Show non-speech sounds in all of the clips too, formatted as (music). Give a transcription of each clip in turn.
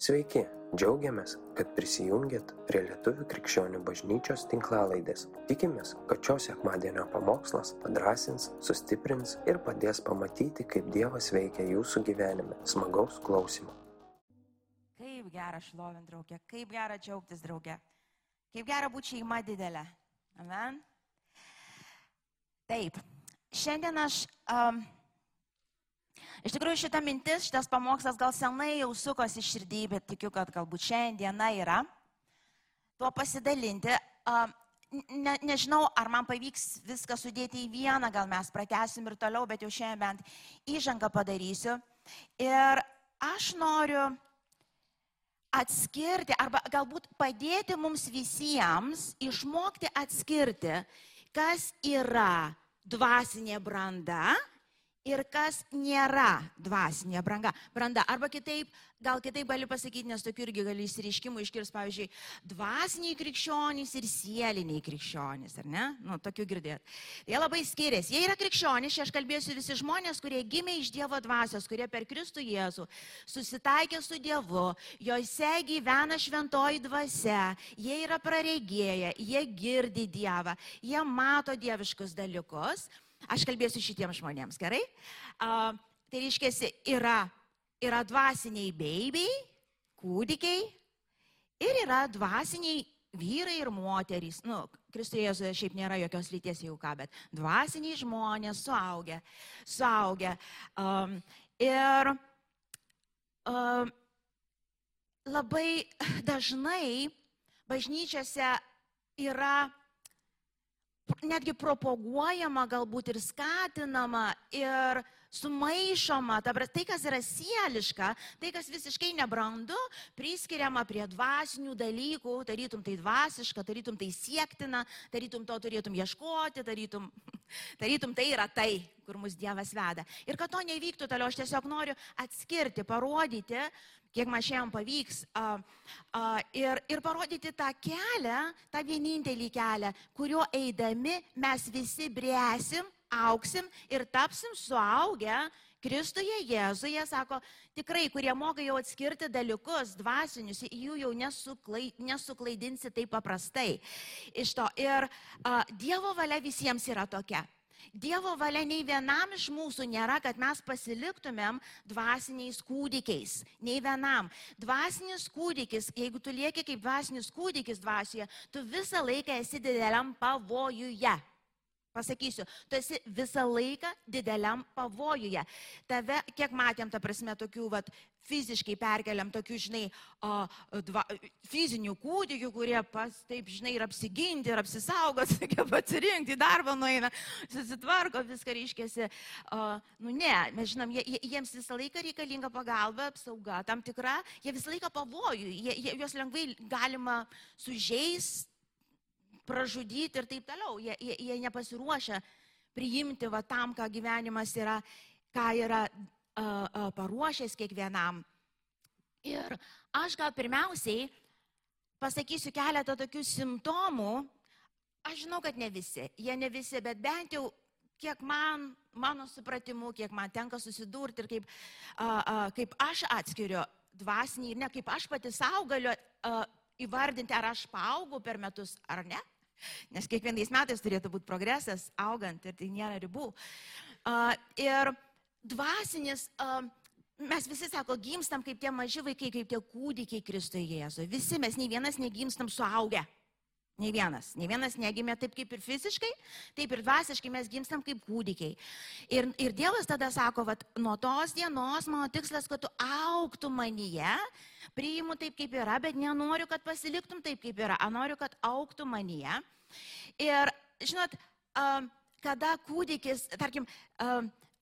Sveiki, džiaugiamės, kad prisijungiat prie Lietuvių krikščionių bažnyčios tinklalaidės. Tikimės, kad šios sekmadienio pamokslas padrasins, sustiprins ir padės pamatyti, kaip Dievas veikia jūsų gyvenime. Smagaus klausimų. Kaip gera šlovint draugė, kaip gera džiaugtis draugė, kaip gera būti šeima didelė. Amen. Taip, šiandien aš um, Iš tikrųjų, šita mintis, šitas pamokslas gal senai jau sukosi širdį, bet tikiu, kad galbūt šiandiena yra tuo pasidalinti. Ne, nežinau, ar man pavyks viską sudėti į vieną, gal mes pratesim ir toliau, bet jau šiandien bent įžangą padarysiu. Ir aš noriu atskirti, arba galbūt padėti mums visiems išmokti atskirti, kas yra dvasinė branda ir kas nėra dvasinė branga. branda. Arba kitaip, gal kitaip gali pasakyti, nes tokių irgi gali įsiriškimų iškirs, pavyzdžiui, dvasiniai krikščionys ir sieliniai krikščionys, ar ne? Nu, tokių girdėt. Jie labai skiriasi. Jie yra krikščionys, aš kalbėsiu visi žmonės, kurie gimė iš Dievo dvasios, kurie per Kristų Jėzų susitaikė su Dievu, juose gyvena šventoji dvasia, jie yra praregėję, jie girdi Dievą, jie mato dieviškus dalykus. Aš kalbėsiu šitiems žmonėms, gerai? Uh, tai reiškia, yra, yra dvasiniai beibiai, kūdikiai ir yra dvasiniai vyrai ir moterys. Nu, Kristuje šiaip nėra jokios lyties jau ką, bet dvasiniai žmonės, suaugę, suaugę. Um, ir um, labai dažnai bažnyčiose yra netgi propaguojama galbūt ir skatinama ir sumaišoma, ta, tai kas yra sieliška, tai kas visiškai nebrandu, priskiriama prie dvasinių dalykų, tarytum tai dvasiška, tarytum tai siektina, tarytum to turėtum ieškoti, tarytum, (laughs) tarytum tai yra tai, kur mus Dievas veda. Ir kad to nevyktų toliau, aš tiesiog noriu atskirti, parodyti, kiek man šiandien pavyks, a, a, ir, ir parodyti tą kelią, tą vienintelį kelią, kuriuo eidami mes visi brėsim, auksim ir tapsim suaugę Kristuje Jėzuje, sako, tikrai, kurie moka jau atskirti dalykus dvasinius, jų jau nesuklai, nesuklaidinsi taip paprastai. Iš to ir a, Dievo valia visiems yra tokia. Dievo valia nei vienam iš mūsų nėra, kad mes pasiliktumėm dvasiniais kūdikiais. Nei vienam. Dvasinis kūdikis, jeigu tu lieki kaip dvasinis kūdikis dvasioje, tu visą laiką esi dideliam pavojuje. Pasakysiu, tu esi visą laiką dideliam pavojuje. Tave, kiek matėm, ta prasme, tokių, vat, fiziškai perkeliam, tokių, žinai, o, dva, fizinių kūdikių, kurie pas, taip, žinai, ir apsiginti, ir apsisaugoti, (laughs) kaip atsirinkti, darbą nueina, susitvarko, viską reiškėsi. O, nu ne, mes žinom, jie, jiems visą laiką reikalinga pagalba, apsauga tam tikra, jie visą laiką pavojų, jie, jie, juos lengvai galima sužeisti pražudyti ir taip toliau. Jie, jie, jie nepasiruošia priimti va tam, ką gyvenimas yra, ką yra paruošęs kiekvienam. Ir aš gal pirmiausiai pasakysiu keletą tokių simptomų. Aš žinau, kad ne visi, jie ne visi, bet bent jau kiek man, mano supratimu, kiek man tenka susidurti ir kaip, uh, uh, kaip aš atskiriu dvasinį, ne kaip aš pati savo galiu uh, įvardinti, ar aš paaugau per metus ar ne. Nes kiekvienais metais turėtų būti progresas, augant ir tai nėra ribų. Uh, ir dvasinis, mes visi, sako, gimstam kaip tie maži vaikai, kaip tie kūdikiai Kristuje Jėzuje. Visi mes, nei vienas negimstam suaugę. Nei vienas. Nei vienas negimė taip kaip ir fiziškai, taip ir dvasiškai mes gimstam kaip kūdikiai. Ir, ir Dievas tada sako, kad nuo tos dienos mano tikslas, kad tu auktų manyje, priimu taip kaip yra, bet nenoriu, kad pasiliktum taip kaip yra, noriu, kad auktų manyje. Ir, žinot, kada kūdikis, tarkim,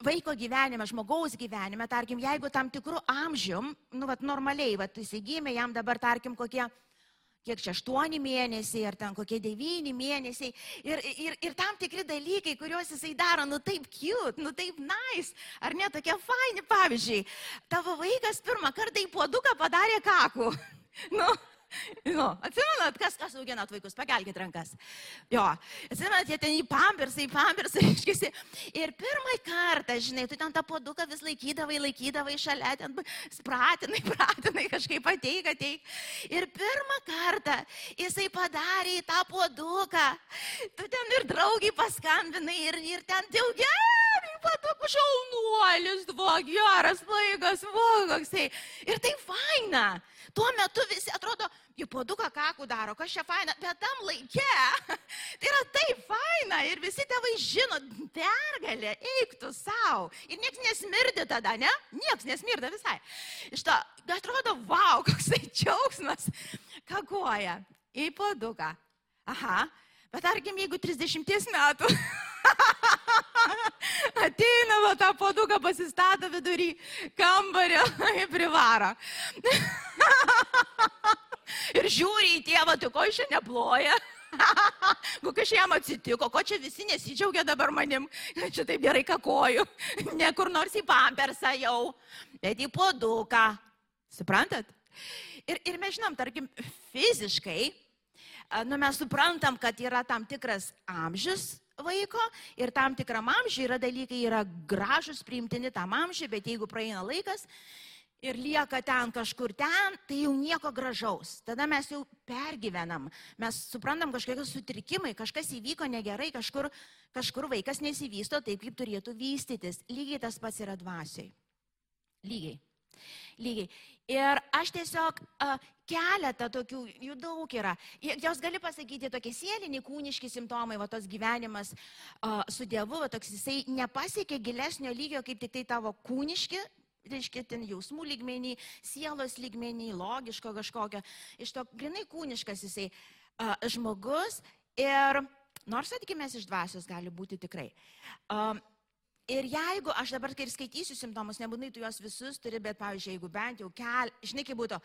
vaiko gyvenime, žmogaus gyvenime, tarkim, jeigu tam tikrų amžium, nu, vat, normaliai, vat, įsigymė jam dabar, tarkim, kokie kiek čia aštuoni mėnesiai, ar ten kokie devyni mėnesiai. Ir, ir, ir tam tikri dalykai, kuriuos jisai daro, nu taip cute, nu taip nice, ar ne tokie faini, pavyzdžiui, tavo vaikas pirmą kartą į puoduką padarė kakų. (laughs) nu, (laughs) Nu, atsimenat, kas, kas auginat vaikus, pakelkite rankas. Jo, atsimenat, jie ten į pampersą, į pampersą, (laughs) iškisi. Ir pirmą kartą, žinai, tu ten tą poduką vis laikydavai, laikydavai šalia, ten pratinai, (laughs) pratinai, kažkaip ateik, ateik. Ir pirmą kartą jisai padarė į tą poduką. Tu ten ir draugiai paskambinai ir, ir ten daugiau, patok šaunuolis, buvo geras vaikas, buvo koksai. Ir tai faina. Tuo metu visi atrodo, jų poduką kakų daro, kas čia faina, bet tam laikė, (laughs) tai yra taip faina ir visi tėvai žino, pergalė, eiktų savo. Ir niekas nesmirdi tada, ne? Niekas nesmirda visai. Iš to, atrodo, wow, (laughs) koksai džiaugsmas, kakoja į poduką. Aha, bet tarkim, jeigu 30 metų (laughs) ateina, va tą poduką pasistato vidury kambario (laughs) ir privaro. (laughs) ir žiūri į tėvą, tu ko iš čia neploja. Kokia čia jam atsitiko, ko čia visi nesidžiaugia dabar manim, čia taip gerai kakoju, ne kur nors į pampersą jau, bet į poduką. Suprantat? Ir, ir mes žinom, tarkim, fiziškai, nu mes suprantam, kad yra tam tikras amžius vaiko ir tam tikram amžiui yra dalykai, yra gražus, priimtini tam amžiui, bet jeigu praeina laikas ir lieka ten kažkur ten, tai jau nieko gražaus. Tada mes jau pergyvenam, mes suprantam kažkokie sutrikimai, kažkas įvyko negerai, kažkur, kažkur vaikas nesivysto taip, kaip turėtų vystytis. Lygiai tas pats yra dvasiai. Lygiai. Lygiai. Ir aš tiesiog uh, keletą tokių, jų daug yra. Jos gali pasakyti tokie sieliniai, kūniški simptomai, va tos gyvenimas uh, su Dievu, va toks jisai nepasiekė gilesnio lygio, kaip tik tai tavo kūniški, reiškia, ten jausmų lygmenį, sielos lygmenį, logiško kažkokio. Iš to grinai kūniškas jisai uh, žmogus ir nors atkimės iš dvasios gali būti tikrai. Uh, Ir jeigu aš dabar, kai ir skaitysiu simptomus, nebūtinai tu juos visus turi, bet, pavyzdžiui, jeigu bent jau kel, žinai, kaip būtų,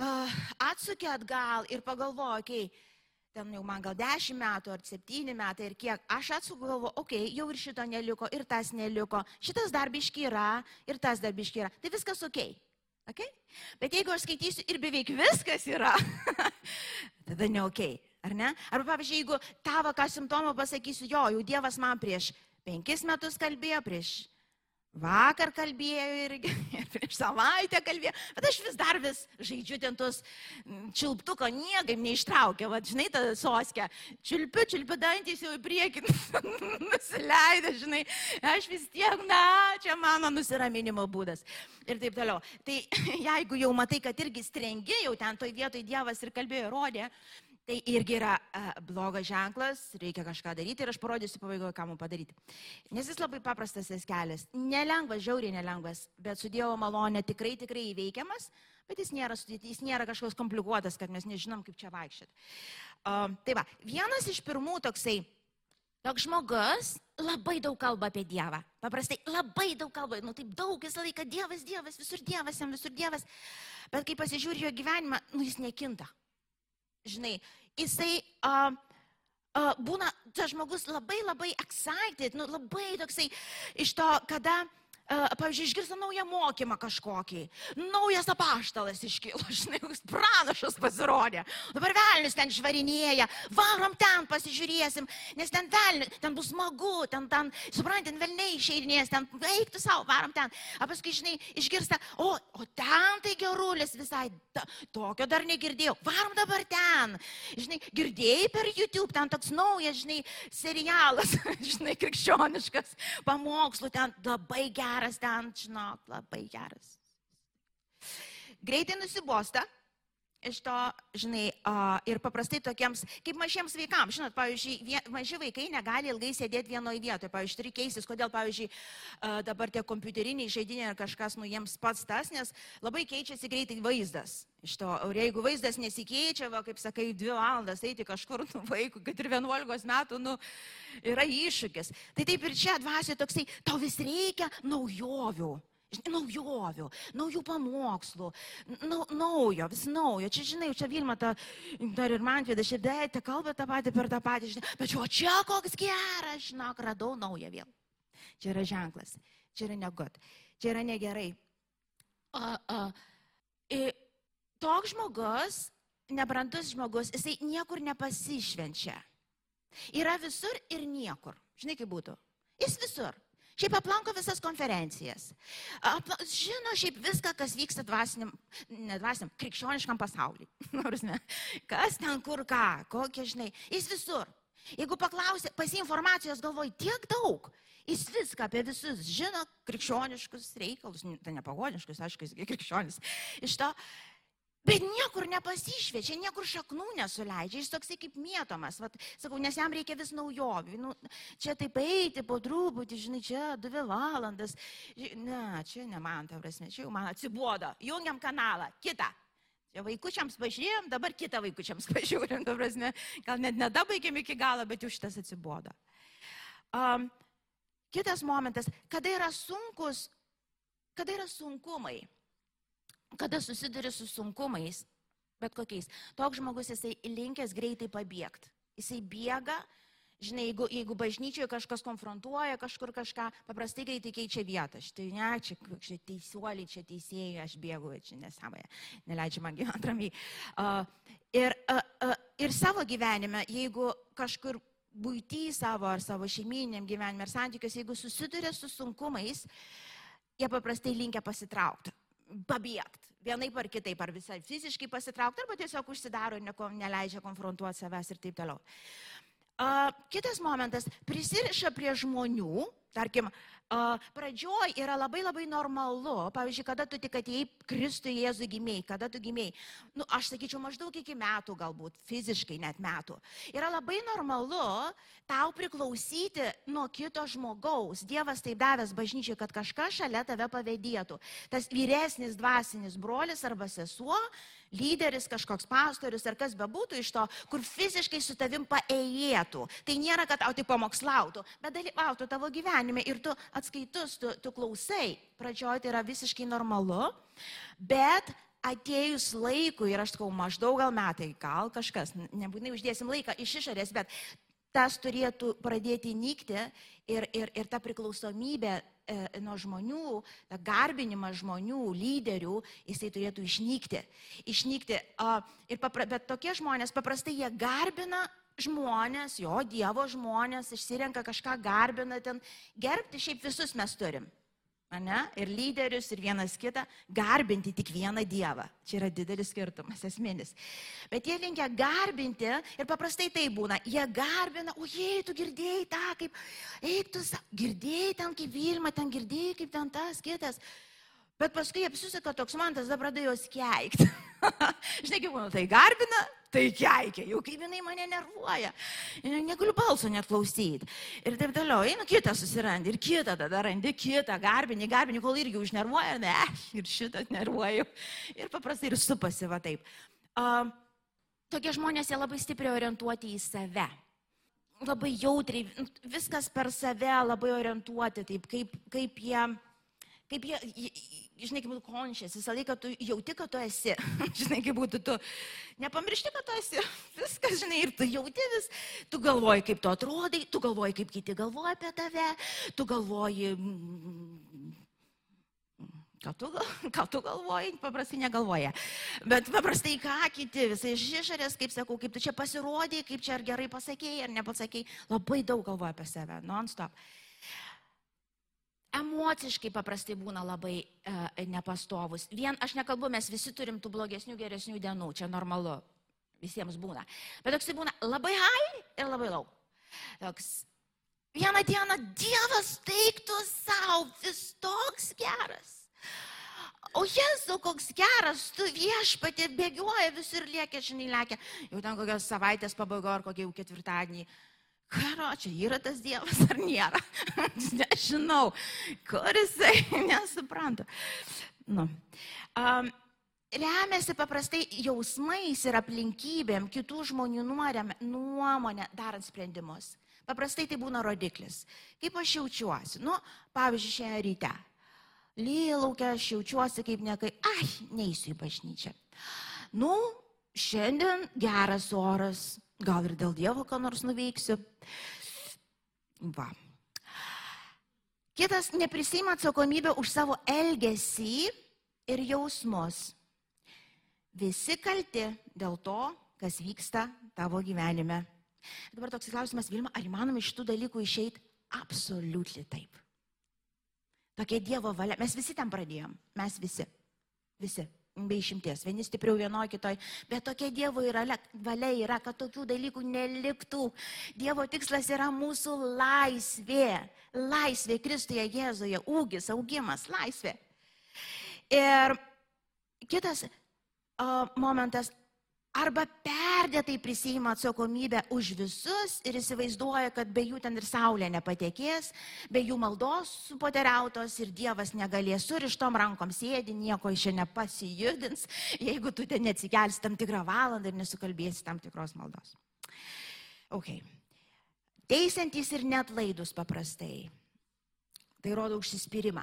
uh, atsukė atgal ir pagalvoju, okei, okay, ten jau man gal 10 metų ar 7 metai ir kiek, aš atsuku galvo, okei, okay, jau ir šito neliko, ir tas neliko, šitas darbiški yra, ir tas darbiški yra, tai viskas okei. Okay. Okay? Bet jeigu aš skaitysiu ir beveik viskas yra, (laughs) tada ne ok, ar ne? Arba pavyzdžiui, jeigu tavo ką simptomą pasakysiu, jo, jau Dievas man prieš penkis metus kalbėjo, prieš vakar kalbėjo irgi, ir (laughs) prieš savaitę kalbėjo, bet aš vis dar vis žaidžiu ten tos čiulptuko, niekaip neištraukia, va, žinai, tą soskę, čiulpiu, čiulpiu dantys jau į priekį, (laughs) nusileidę, žinai, aš vis tiek, na, čia mano nusiraminimo būdas. Ir taip toliau. Tai (laughs) jeigu jau matai, kad irgi strengi, jau ten toj vietoj Dievas ir kalbėjo, rodė, Tai irgi yra uh, blogas ženklas, reikia kažką daryti ir aš parodysiu pabaigoje, ką mums padaryti. Nes jis labai paprastas tas kelias. Nelengvas, žiauriai nelengvas, bet su Dievo malonė tikrai, tikrai įveikiamas, bet jis nėra, jis nėra kažkoks komplikuotas, kad mes nežinom, kaip čia vaikščioti. Uh, tai va, vienas iš pirmų toksai, toks žmogus labai daug kalba apie Dievą. Paprastai labai daug kalba, nu taip daug, visą laiką Dievas, Dievas, visur Dievas, jam visur Dievas. Bet kai pasižiūri jo gyvenimą, nu jis nekinta žinai, jisai uh, uh, būna, tas žmogus labai labai excited, nu, labai toksai iš to, kada pavyzdžiui, išgirsta naują mokymą kažkokį, naujas apaštalas iškilo, (laughs) žinai, koks pranašas pasirodė, dabar velnis ten žvarinėja, varom ten pasižiūrėsim, nes ten velnis, ten bus smagu, ten, ten suprantant, ten velniai išeidinės, ten veiktų savo, varom ten, o paskui, žinai, išgirsta, o, o ten tai gerulis visai, da, tokio dar negirdėjau, varom dabar ten, žinai, girdėjai per YouTube, ten toks naujas, žinai, serialas, (laughs) žinai, krikščioniškas, pamokslų ten labai geras geras ten, žinok, labai geras. Greitai nusibosta iš to, žinai, uh, ir paprastai tokiems, kaip mažiems vaikams, žinot, pavyzdžiui, vie, maži vaikai negali ilgai sėdėti vienoje vietoje, pavyzdžiui, turi keistis, kodėl, pavyzdžiui, uh, dabar tie kompiuteriniai žaidiniai ar kažkas, nu, jiems pats tas, nes labai keičiasi greitai vaizdas. Iš to, ir jeigu vaizdas nesikeičia, va, kaip sakai, dvi valandas eiti kažkur, nu, vaikų, kad ir 11 metų, nu, yra iššūkis. Tai taip ir čia dvasioje toksai, tau vis reikia naujovių. Naujovių, naujų pamokslų, nau, naujo, vis naujo. Čia, žinai, čia Vilma, ta, dar ir man vida, širdė, te kalba tą patį per tą patį, žinai, bet jo čia koks geras, žinok, radau naują vėl. Čia yra ženklas, čia yra negut, čia yra negerai. A, a, i, toks žmogus nebrandus žmogus, jisai niekur nepasišvenčia. Yra visur ir niekur. Žinai, kaip būtų. Jis visur. Šiaip aplanko visas konferencijas. Apla, žino šiaip viską, kas vyksta dvasiniam, nedvasiniam, krikščioniškam pasauliu. (laughs) kas ten kur ką, kokie žinai. Jis visur. Jeigu paklausė, pasi informacijos galvoj tiek daug, jis viską apie visus žino krikščioniškus reikalus, tai nepagoniškus, aišku, jis krikščionis. Iš to Bet niekur nepasišviečia, niekur šaknų nesuleidžia, jis toksai kaip mėtomas. Vat, sakau, nes jam reikia vis naujovių. Nu, čia taip eiti po truputį, žinai, čia dvi valandas. Ne, čia ne man, ta prasme, čia jau man atsibodo. Jungiam kanalą, kitą. Čia vaikučiams pažiūrėjom, dabar kitą vaikučiams (laughs) pažiūrėjom, ta prasme, gal net nedabaigėm iki galo, bet jau šitas atsibodo. Um, kitas momentas, kada yra sunkus, kada yra sunkumai kada susiduri su sunkumais, bet kokiais, toks žmogus jisai linkęs greitai pabėgti. Jisai bėga, žinai, jeigu, jeigu bažnyčioje kažkas konfrontuoja kažkur kažką, paprastai greitai keičia vietą. Štai ne, čia, čia teisuoliai, čia teisėjai, aš bėgu, čia nesąmoje, neleidžia man gyventi ramiai. Uh, ir, uh, uh, ir savo gyvenime, jeigu kažkur būty savo ar savo šeiminiam gyvenime ar santykiuose, jeigu susiduria su sunkumais, jie paprastai linkia pasitraukti pabėgti. Vienaip ar kitaip, ar visai fiziškai pasitraukti, arba tiesiog užsidaro ir nieko neleidžia konfrontuoti savęs ir taip toliau. Uh, kitas momentas - prisiriša prie žmonių, tarkim, pradžioj yra labai labai normalu, pavyzdžiui, kada tu tik atėjai Kristui Jėzui gimiai, kada tu gimiai, nu, aš sakyčiau, maždaug iki metų galbūt, fiziškai net metų. Yra labai normalu tau priklausyti nuo kito žmogaus. Dievas taip davęs bažnyčiai, kad kažkas šalia tave pavėdėtų. Tas vyresnis dvasinis brolis arba sesuo lyderis, kažkoks pastorius ar kas bebūtų iš to, kur fiziškai su tavim paėjėtų. Tai nėra, kad tau tai pamokslautų, bet dalyvautų tavo gyvenime ir tu atskaitus, tu, tu klausai. Pradžioje tai yra visiškai normalu, bet atėjus laikui, ir aš sakau, maždaug gal metai, gal kažkas, nebūtinai uždėsim laiką iš išorės, bet tas turėtų pradėti nykti ir, ir, ir ta priklausomybė nuo žmonių, ta garbinimas žmonių, lyderių, jisai turėtų išnykti. Išnykti. Papra, bet tokie žmonės paprastai jie garbina žmonės, jo Dievo žmonės, išsirenka kažką garbina ten. Gerbti šiaip visus mes turim ne? ir lyderius, ir vienas kitą, garbinti tik vieną Dievą. Čia yra didelis skirtumas, esminis. Bet jie linkia garbinti ir paprastai tai būna. Jie garbina, o jei tu girdėjai tą, kaip, eik tu, girdėjai ten kaip Vilma, ten girdėjai kaip ten tas kitas. Bet paskui apsisuka toks man, tas dabar pradėjo jos keikti. (laughs) Žinai, kaip būna, tai garbina, tai keikia, jau kaip jinai mane nervuoja. Negaliu balso net klausyti. Ir taip toliau, einu kitą susirandi, ir kitą tada randi, kitą garbinį, garbinį, kol irgi užnervuoja, ne, (laughs) ir šitą nervuoju. Ir paprastai ir supasi va taip. Uh, tokie žmonės, jie labai stipriai orientuoti į save labai jautriai, viskas per save labai orientuoti, taip kaip, kaip jie, kaip jie, žinai, kaip būtų konšės, visą laiką tu jauti, kad tu esi, (laughs) žinai, kaip būtų tu, nepamiršti, kad tu esi, (laughs) viskas, žinai, ir tu jauti vis, tu galvoji, kaip tu atrodai, tu galvoji, kaip kiti galvoja apie tave, tu galvoji, ką tu, (laughs) ką tu galvoji, paprastai negalvoja, bet paprastai ką kiti, visai iš išorės, kaip sakau, kaip tu čia pasirodai, kaip čia ar gerai pasakėjai, ar nepasakėjai, labai daug galvoja apie save, non-stop emociškai paprastai būna labai e, nepastovus. Vien, aš nekalbu, mes visi turim tų blogesnių, geresnių dienų, čia normalu, visiems būna. Bet toks tai būna labai high ir labai low. Toks, vieną dieną Dievas teiktų savo, vis toks geras. O Jėzau, koks geras, tu viešpatė bėgioja visur liekia, žinai, liekia. Jau ten kokios savaitės pabaigo ar kokie jau ketvirtadienį Karo, čia yra tas Dievas ar nėra? Nežinau, kur jisai, nesuprantu. Nu. Um, remiasi paprastai jausmais ir aplinkybėm, kitų žmonių nuomonę darant sprendimus. Paprastai tai būna rodiklis. Kaip aš jaučiuosi? Nu, pavyzdžiui, šią rytę. Lyja laukia, aš jaučiuosi kaip nekai, ai, neįsiu į bažnyčią. Nu, šiandien geras oras, gal ir dėl Dievo ką nors nuveiksiu. Va. Kitas neprisima atsakomybę už savo elgesį ir jausmus. Visi kalti dėl to, kas vyksta tavo gyvenime. Dabar toks klausimas, Vilma, ar įmanoma iš tų dalykų išeiti? Absoliučiai taip. Tokia Dievo valia. Mes visi ten pradėjom. Mes visi. Visi. Be išimties. Vieni stipriau vienoje kitoj. Bet tokia Dievo yra, valia yra, kad tokių dalykų neliktų. Dievo tikslas yra mūsų laisvė. Laisvė Kristuje Jėzuje. Ūgis, augimas, laisvė. Ir kitas uh, momentas arba perdėtai prisima atsakomybę už visus ir įsivaizduoja, kad be jų ten ir saulė nepatekės, be jų maldos supoteriautos ir Dievas negalės surištom rankom sėdi, nieko iš čia nepasijudins, jeigu tu ten neatsikelsi tam tikrą valandą ir nesukalbėsi tam tikros maldos. Ok. Teisantys ir net laidus paprastai. Tai rodo užsispyrimą.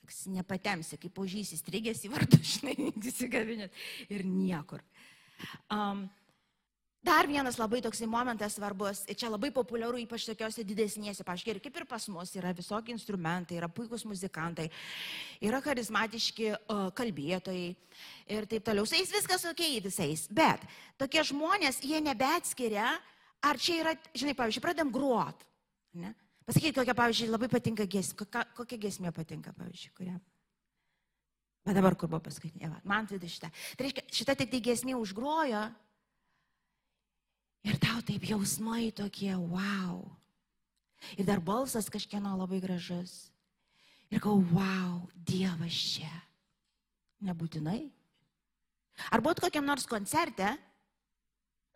Toks nepatemsi, kaip požys įstrigęs į vartų, žinai, (laughs) įsigabinėt ir niekur. Um, Dar vienas labai toksai momentas svarbus, ir čia labai populiaru, ypač tokiuose didesnėse, pažiūrėjau, kaip ir pas mus, yra visokie instrumentai, yra puikūs muzikantai, yra charizmatiški uh, kalbėtojai ir taip toliau. Su jais viskas ok visais, bet tokie žmonės, jie nebeatskiria, ar čia yra, žinai, pavyzdžiui, pradėm gruot. Ne? Pasakyti, kokia, pavyzdžiui, labai patinka gesmė, kokia gesmė patinka, pavyzdžiui, kuriam. Bet dabar kur buvo paskutinė? Man tai šitą. Tai reiškia, šitą tik tai gesmė užgrojo. Ir tau taip jausmai tokie, wow. Ir dar balsas kažkieno labai gražus. Ir kau, wow, Dievas čia. Nebūtinai. Ar buvot kokiam nors koncerte?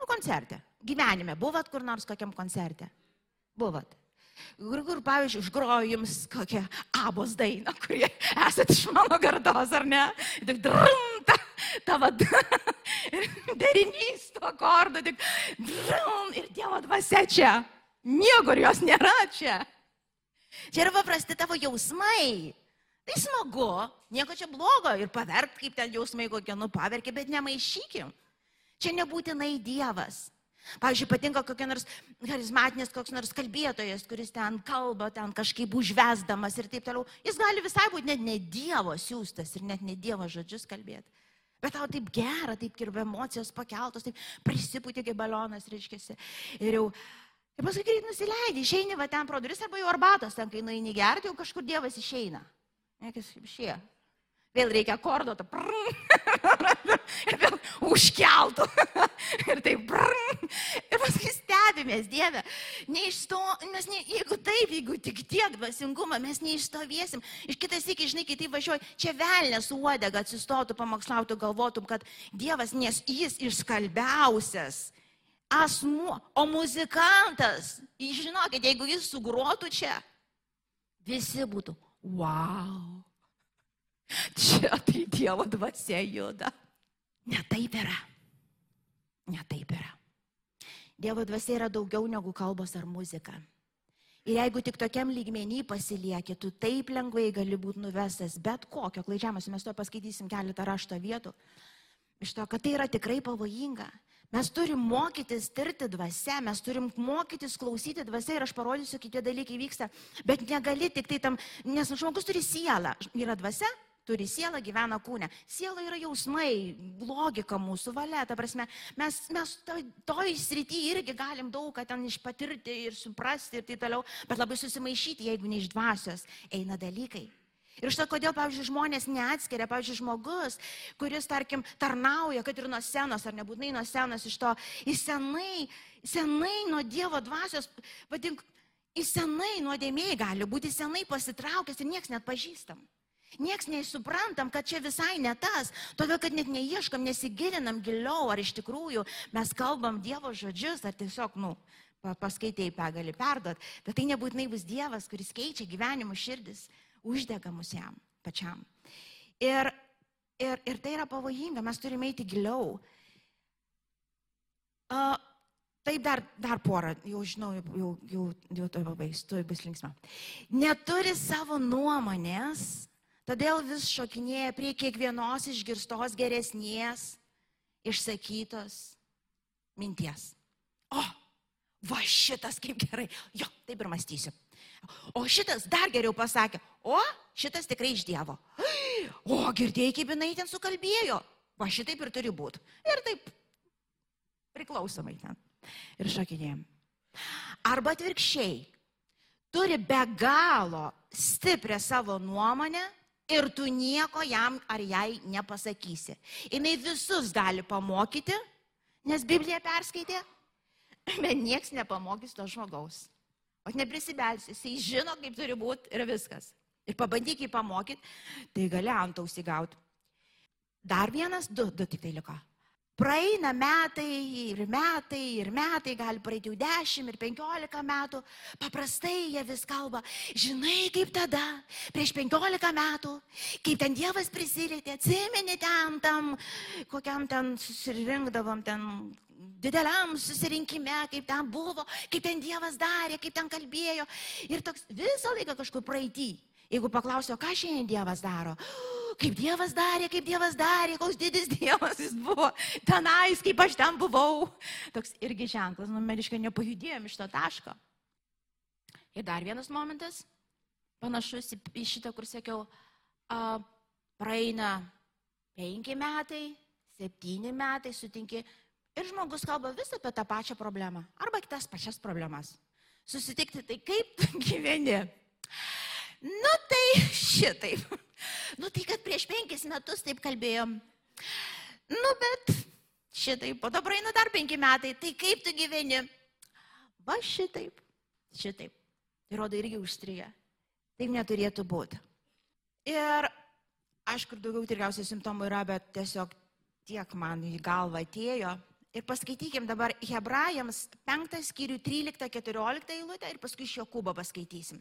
Nu, koncerte. Gyvenime. Buvot kur nors kokiam koncerte? Buvot. Kur, kur pavyzdžiui, užgroju jums kokią abos dainą, kurie esate iš mano gardos, ar ne? Tik drumta, tavo (laughs) derinys to akordo, tik drum ir Dievo dvasia čia. Niekur jos nėra čia. Čia yra paprasti tavo jausmai. Tai smagu, nieko čia blogo ir paverk, kaip ten jausmai kokie nupaverkė, bet nemaišykim. Čia nebūtinai Dievas. Pavyzdžiui, patinka kokia nors charizmatinės, koks nors kalbėtojas, kuris ten kalba, ten kažkaip užvesdamas ir taip toliau. Jis gali visai būti net ne Dievo siūstas ir net ne Dievo žodžius kalbėti. Bet tau taip gera, taip kirba emocijos pakeltos, taip prisipūtė kaip balionas, reiškia. Ir jau, ir paskui greit nusileidži, išeini va ten pro duris arba jau arbatos, ten kai nueini gerti, jau kažkur Dievas išeina. Nekis kaip šie. Vėl reikia akordo, ta (laughs) ir vėl užkeltų. (laughs) ir taip, brrr, ir paskui stebimės, Dieve. Neišto, mes ne, jeigu taip, jeigu tik tiek dvasingumą, mes neišstovėsim. Iš kitas iki, žinai, kai tai važiuoji, čia velnės uodega atsistotų, pamokslautų, galvotum, kad Dievas, nes jis išskalbiausias asmuo, o muzikantas, žinokit, jeigu jis sugrotų čia, visi būtų, wow. Čia tai Dievo dvasia juda. Ne taip yra. Ne taip yra. Dievo dvasia yra daugiau negu kalbos ar muzika. Ir jeigu tik tokiam lygmenį pasilieki, tu taip lengvai gali būti nuvestas bet kokio klaidžiamas. Mes to paskaitysim keletą rašto vietų. Iš to, kad tai yra tikrai pavojinga. Mes turim mokytis tirti dvasia, mes turim mokytis klausyti dvasia ir aš parodysiu, kaip tie dalykai vyksta. Bet negali tik tai tam, nes žmogus turi sielą. Yra dvasia, turi sielą, gyvena kūne. Siela yra jausmai, logika mūsų valia. Ta prasme, mes, mes toj, toj srity irgi galim daug ką ten išpatirti ir suprasti ir taip toliau, bet labai susimaišyti, jeigu ne iš dvasios eina dalykai. Ir štai kodėl, pavyzdžiui, žmonės neatskiria, pavyzdžiui, žmogus, kuris, tarkim, tarnauja, kad ir nuo senos, ar nebūtinai nuo senos iš to, jis senai, senai nuo Dievo dvasios, vadink, jis senai nuodėmėjai gali būti, senai pasitraukęs ir niekas net pažįstam. Nieks neįsuprantam, kad čia visai ne tas, todėl kad net neieškam, nesigilinam giliau, ar iš tikrųjų mes kalbam Dievo žodžius, ar tiesiog, nu, paskaitėjai gali perduot, bet tai nebūtinai bus Dievas, kuris keičia gyvenimo širdis, uždega mus jam pačiam. Ir, ir, ir tai yra pavojinga, mes turime eiti giliau. Uh, Taip, dar, dar porą, jau žinau, jau, jau, jau to pabaigs, tu bus linksma. Neturi savo nuomonės, Todėl vis šokinėja prie kiekvienos išgirstos geresnės, išsakytos minties. O, va šitas kaip gerai, jo, taip ir mąstysiu. O šitas dar geriau pasakė, o šitas tikrai iš Dievo. O, girdėjai, kaip jinai ten sukalbėjo. Va šitaip ir turi būti. Ir taip priklausomai ten. Ir šakinėjom. Arba atvirkščiai. Turi be galo stiprią savo nuomonę ir tu nieko jam ar jai nepasakysi. Jis visus gali pamokyti, nes Bibliją perskaitė, (clears throat) bet nieks nepamokys to žmogaus. O neprisibelsi, jisai žino, kaip turi būti ir viskas. Ir pabandyk jį pamokyti, tai gali ant ausigauti. Dar vienas, du, du tik tai liko. Praeina metai ir metai ir metai, gali praeiti jau 10 ir 15 metų. Paprastai jie vis kalba, žinai kaip tada, prieš 15 metų, kaip ten Dievas prisilietė, atsimeni ten tam, kokiam ten susirinkdavom, ten dideliam susirinkime, kaip ten buvo, kaip ten Dievas darė, kaip ten kalbėjo. Ir toks visą laiką kažkur praeitį. Jeigu paklausio, ką šiandien Dievas daro, kaip Dievas darė, kaip Dievas darė, koks didis Dievas jis buvo, tenais, kaip aš ten buvau. Toks irgi ženklas, nu, mediškai nepajudėjom iš to taško. Ir dar vienas momentas, panašus į, šitą, kur sakiau, a, praeina penki metai, septyni metai, sutinki ir žmogus kalba vis apie tą pačią problemą arba kitas pačias problemas. Susitikti, tai kaip gyveni? Nu tai (laughs) šitaip. Nu tai, kad prieš penkis metus taip kalbėjom. Nu bet šitaip, po to praeina dar penki metai, tai kaip tu gyveni? Va šitaip, šitaip. Tai rodo irgi užstryja. Taip neturėtų būti. Ir aišku, daugiau tikriausiai simptomų yra, bet tiesiog tiek man į galvą atėjo. Ir paskaitykim dabar Hebrajams 5 skyrių 13-14 eilutę ir paskui iš Jokūbo paskaitysim.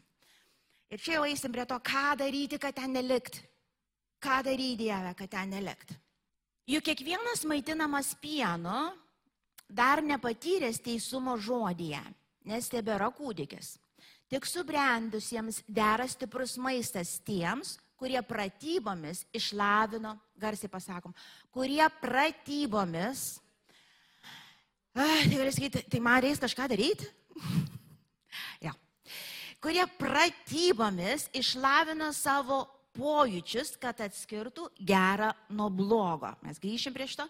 Ir čia jau eisim prie to, ką daryti, kad ten nelikt. Ką daryti Dieve, kad ten nelikt. Juk kiekvienas maitinamas pienu dar nepatyręs teisumo žodyje, nes tebėra kūdikis. Tik subrendusiems dera stiprus maistas tiems, kurie pratybomis išlavino, garsiai pasakom, kurie pratybomis, ah, tai gali sakyti, tai man reikia kažką daryti? (laughs) ja. Kurie pratybomis išlavino savo pojūčius, kad atskirtų gerą nuo blogo. Mes grįšim prie šito.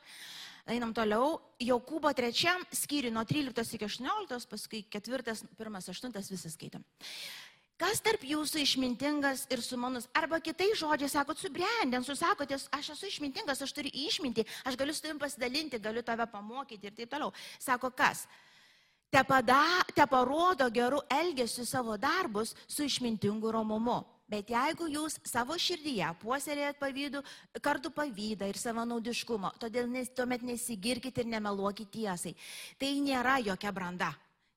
Einam toliau. Jokūbo trečiam skyriui nuo 13 iki 18, paskui 4, 1, 8 visą skaitom. Kas tarp jūsų išmintingas ir sumanus? Arba kitai žodžiai sakot, subrendęs, susakotės, aš esu išmintingas, aš turiu išminti, aš galiu su tavim pasidalinti, galiu tave pamokyti ir taip toliau. Sako kas? Te, pada, te parodo gerų elgesių savo darbus su išmintingu romumu. Bet jeigu jūs savo širdyje puoselėjat pavydų, kartu pavydą ir savanaudiškumo, todėl nes, tuomet nesigirkit ir nemeluokit tiesai. Tai nėra jokia branda.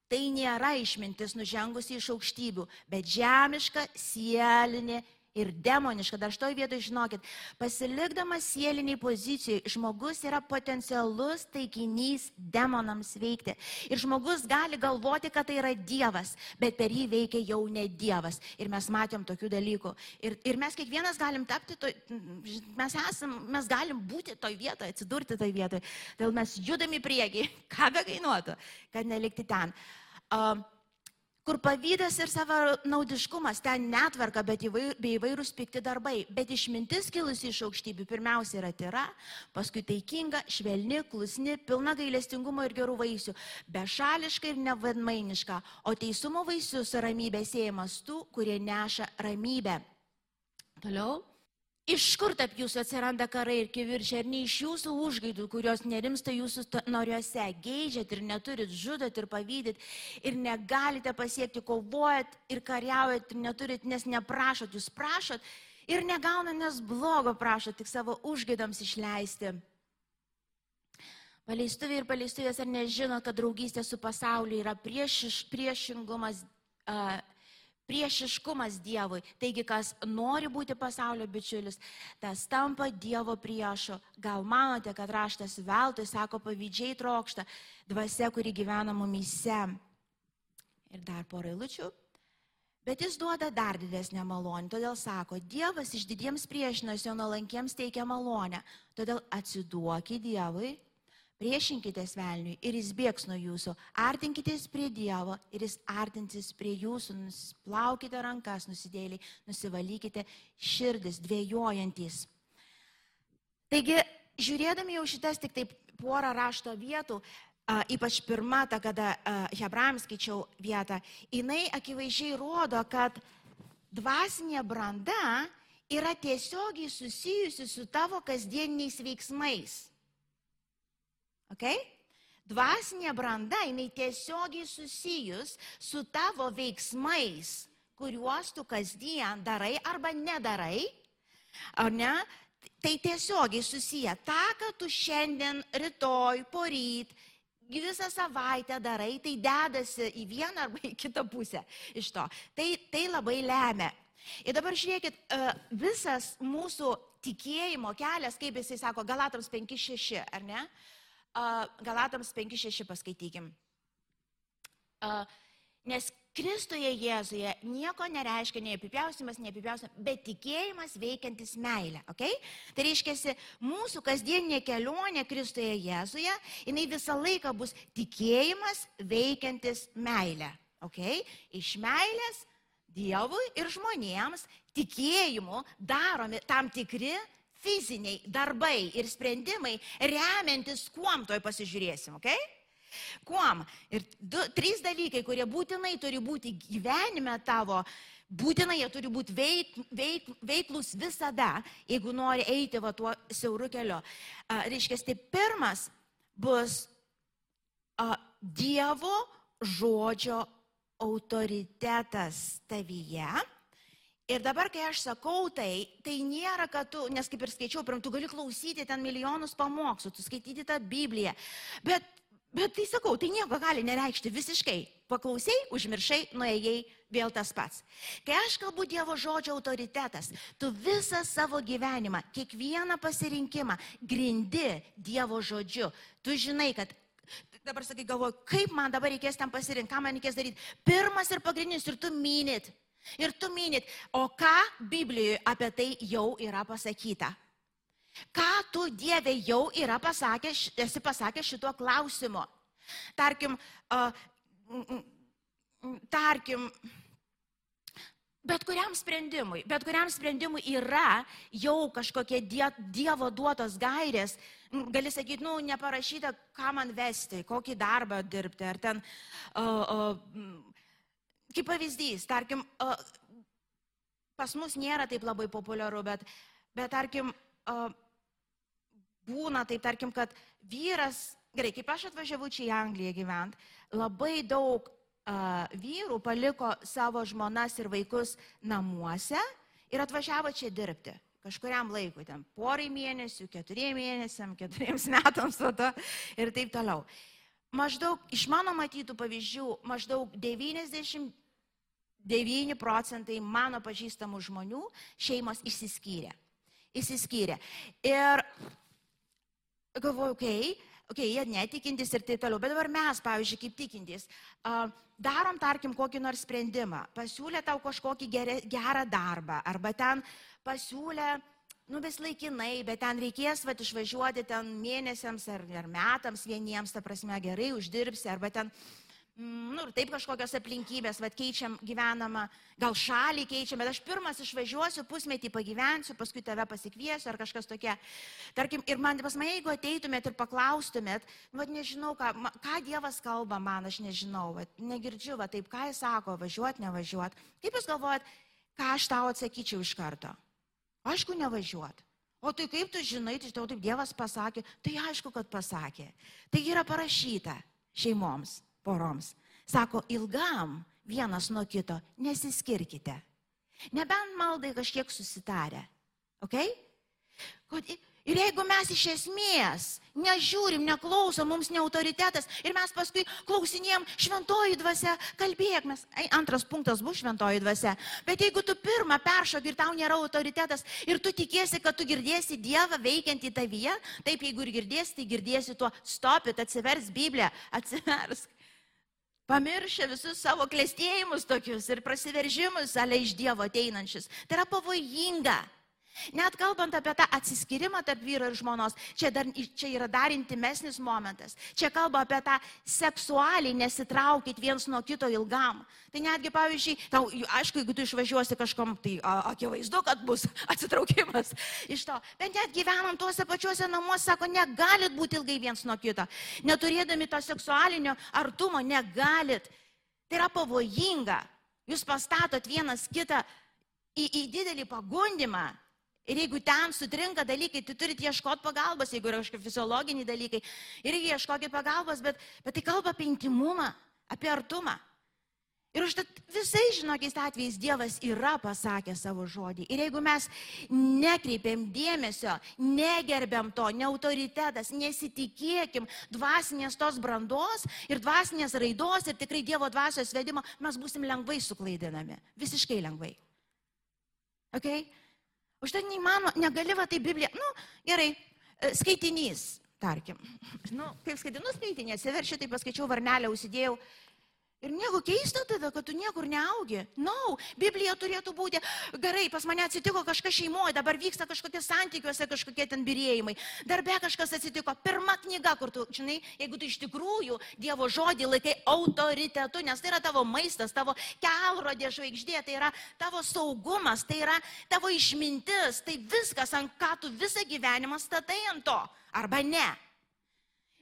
Tai nėra išmintis nužengusi iš aukštybių, bet žemiška, sielinė ir demoniška. Dar šitoj vietoje žinokit, pasilikdamas sieliniai pozicijai, žmogus yra potencialus taikinys demonams veikti. Ir žmogus gali galvoti, kad tai yra Dievas, bet per jį veikia jau ne Dievas. Ir mes matėm tokių dalykų. Ir, ir mes kiekvienas galim tapti, to, mes, esam, mes galim būti toj vietoje, atsidurti toj vietoje. Todėl mes judame į priekį, (laughs) ką be kainuotų, kad nelikti ten. Uh, kur pavydas ir savo naudiškumas, ten netvarka, bet įvairūs pikti darbai. Bet išmintis kilusi iš aukštybių pirmiausia yra tyra, paskui taikinga, švelni, klusni, pilna gailestingumo ir gerų vaisių, bešališka ir nevadmainiška, o teisumo vaisius ramybė siejamas tų, kurie neša ramybę. Toliau. Iš kur tarp jūsų atsiranda karai ir kivirčiai, ar ne iš jūsų užgaidų, kurios nerimsta jūsų noriuose, geidžiat ir neturit, žudot ir pavydyt ir negalite pasiekti, kovojat ir kariaujat ir neturit, nes neprašot, jūs prašot ir negauna, nes blogo prašot, tik savo užgaidams išleisti. Paleistuvė ir paleistuvės ar nežino, kad draugystė su pasauliu yra priešiš, priešingumas. Uh, priešiškumas Dievui. Taigi, kas nori būti pasaulio bičiulis, tas tampa Dievo priešu. Gal manote, kad raštas veltui, sako, pavydžiai trokšta dvasia, kuri gyvena mumyse. Ir dar porą eilučių. Bet jis duoda dar didesnę malonę. Todėl sako, Dievas iš didiems priešinasi, o nuolankiems teikia malonę. Todėl atsiduokit Dievui Priešinkitės velniui ir jis bėgs nuo jūsų. Artinkitės prie Dievo ir jis artinsis prie jūsų. Plaukite rankas nusidėliai, nusivalykite širdis dviejojantis. Taigi žiūrėdami jau šitas tik taip porą rašto vietų, a, ypač pirmą, ta, kada Hebrajams skaičiau vietą, jinai akivaizdžiai rodo, kad dvasinė branda yra tiesiogiai susijusi su tavo kasdieniniais veiksmais. Okay? Dvasinė branda, jinai tiesiogiai susijus su tavo veiksmais, kuriuos tu kasdien darai arba nedarai. Ar ne? Tai tiesiogiai susiję. Ta, kad tu šiandien, rytoj, poryt, visą savaitę darai, tai dedasi į vieną arba į kitą pusę iš to. Tai, tai labai lemia. Ir dabar žiūrėkit, e, visas mūsų tikėjimo kelias, kaip jisai sako, Galatams 5-6, ar ne? Galatams 5-6 paskaitykim. Nes Kristuje Jėzuje nieko nereiškia nei apipiausimas, nei apipiausimas, bet tikėjimas veikiantis meilę. Okay? Tai reiškia, mūsų kasdieninė kelionė Kristuje Jėzuje, jinai visą laiką bus tikėjimas veikiantis meilę. Okay? Iš meilės Dievui ir žmonėms tikėjimu daromi tam tikri fiziniai darbai ir sprendimai, remiantis kuom toj pasižiūrėsim, ok? Kuom? Ir du, trys dalykai, kurie būtinai turi būti gyvenime tavo, būtinai jie turi būti veik, veik, veiklus visada, jeigu nori eiti va tuo siauru keliu. A, reiškia, tai pirmas bus a, Dievo žodžio autoritetas tavyje Ir dabar, kai aš sakau tai, tai nėra, kad tu, nes kaip ir skaičiau, pirm, tu gali klausyti ten milijonus pamokslų, tu skaityti tą Bibliją. Bet, bet tai sakau, tai nieko gali nereikšti visiškai. Paklausai, užmiršai, nuėjai, vėl tas pats. Kai aš kalbu Dievo žodžio autoritetas, tu visą savo gyvenimą, kiekvieną pasirinkimą grindi Dievo žodžiu. Tu žinai, kad dabar sakai, galvoju, kaip man dabar reikės tam pasirinkti, ką man reikės daryti. Pirmas ir pagrindinis, ir tu minit, Ir tu minit, o ką Biblijoje apie tai jau yra pasakyta? Ką tu Dieve jau yra pasakę, esi pasakęs šituo klausimu? Tarkim, uh, tarkim, bet kuriam sprendimui, bet kuriam sprendimui yra jau kažkokie die, Dievo duotos gairės, gali sakyti, nu, neparašyta, ką man vesti, kokį darbą dirbti, ar ten uh, uh, Kaip pavyzdys, tarkim, pas mus nėra taip labai populiaru, bet, bet tarkim, būna taip, tarkim, kad vyras, gerai, kaip aš atvažiavau čia į Angliją gyvent, labai daug vyrų paliko savo žmonas ir vaikus namuose ir atvažiavo čia dirbti. Kažkuriam laikui, ten porai mėnesių, keturiem mėnesiam, keturiems (laughs) metams tada ir taip toliau. Maždaug iš mano matytų pavyzdžių, maždaug 90 9 procentai mano pažįstamų žmonių šeimos išsiskyrė. Išsiskyrė. Ir galvoju, okei, okay, okay, jie netikintis ir taip toliau, bet dabar mes, pavyzdžiui, kaip tikintis, uh, darom, tarkim, kokį nors sprendimą, pasiūlė tau kažkokį gerę, gerą darbą, arba ten pasiūlė, nu, vis laikinai, bet ten reikės va išvažiuoti ten mėnesiams ar, ar metams vieniems, ta prasme, gerai uždirbsi, arba ten Mm, nu, ir taip kažkokios aplinkybės, vad keičiam gyvenamą, gal šalį keičiam, bet aš pirmas išvažiuosiu, pusmetį pagyvensiu, paskui tave pasikviesiu ar kažkas tokia. Tarkim, ir man pas mane, jeigu ateitumėt ir paklaustumėt, nu, vad nežinau, ką, ką Dievas kalba man, aš nežinau, vad negirdžiu, vad taip, ką jis sako, važiuot, nevažiuot. Kaip jūs galvojat, ką aš tau atsakyčiau iš karto? Aišku, nevažiuot. O tai kaip tu žinai, tai tau taip Dievas pasakė, tai aišku, kad pasakė. Tai yra parašyta šeimoms poroms. Sako, ilgam vienas nuo kito nesiskirkite. Nebent maldai kažkiek susitarę. Okay? Ir jeigu mes iš esmės nežiūrim, neklausom, mums ne autoritetas ir mes paskui klausinėjom šventoji dvasia, kalbėk, mes, antras punktas bus šventoji dvasia, bet jeigu tu pirmą peršok ir tau nėra autoritetas ir tu tikėsi, kad tu girdėsi Dievą veikiant į tavyje, taip jeigu ir girdėsi, tai girdėsi tuo stopit, atsivers Bibliją, atsivers pamiršę visus savo klėstėjimus tokius ir prasiveržimus ale iš Dievo ateinančius. Tai yra pavojinga. Net kalbant apie tą atsiskyrimą tarp vyro ir žmonos, čia, dar, čia yra dar intimesnis momentas. Čia kalba apie tą seksualiai nesitraukit viens nuo kito ilgam. Tai netgi, pavyzdžiui, tau, aišku, jeigu tu išvažiuosi kažkom, tai akivaizdu, kad bus (laughs) atsitraukimas iš to. Bet net gyvenam tuose pačiuose namuose, sako, negalit būti ilgai viens nuo kito. Neturėdami to seksualinio artumo, negalit. Tai yra pavojinga. Jūs pastatot vienas kitą į, į didelį pagundimą. Ir jeigu ten sutrinka dalykai, tai turite ieškoti pagalbos, jeigu yra kažkokie fiziologiniai dalykai. Irgi ieškokit pagalbos, bet, bet tai kalba apie intimumą, apie artumą. Ir užtat visai žinokiais atvejais Dievas yra pasakęs savo žodį. Ir jeigu mes nekreipiam dėmesio, negerbiam to, neautoritetas, nesitikėkim dvasinės tos brandos ir dvasinės raidos ir tikrai Dievo dvasios vedimo, mes busim lengvai suklaidinami. Visiškai lengvai. Okay? Užtai neįmanoma, negali va tai Biblija, nu gerai, e, skaitinys, tarkim. Nu, kaip skaitinu skaitinį, atsiveršiu, tai paskaičiau varnelę, užsidėjau Ir nieko keisto tada, kad tu niekur neaugi. Na, no, Biblija turėtų būti, gerai, pas mane atsitiko kažkas šeimoje, dabar vyksta kažkokie santykiuose, kažkokie ten birėjimai. Darbe kažkas atsitiko. Pirma knyga, kur tu, žinai, jeigu tu iš tikrųjų Dievo žodį laikai autoritetu, nes tai yra tavo maistas, tavo kelrodė žvaigždė, tai yra tavo saugumas, tai yra tavo išmintis, tai viskas, ant ką tu visą gyvenimą statai ant to. Arba ne.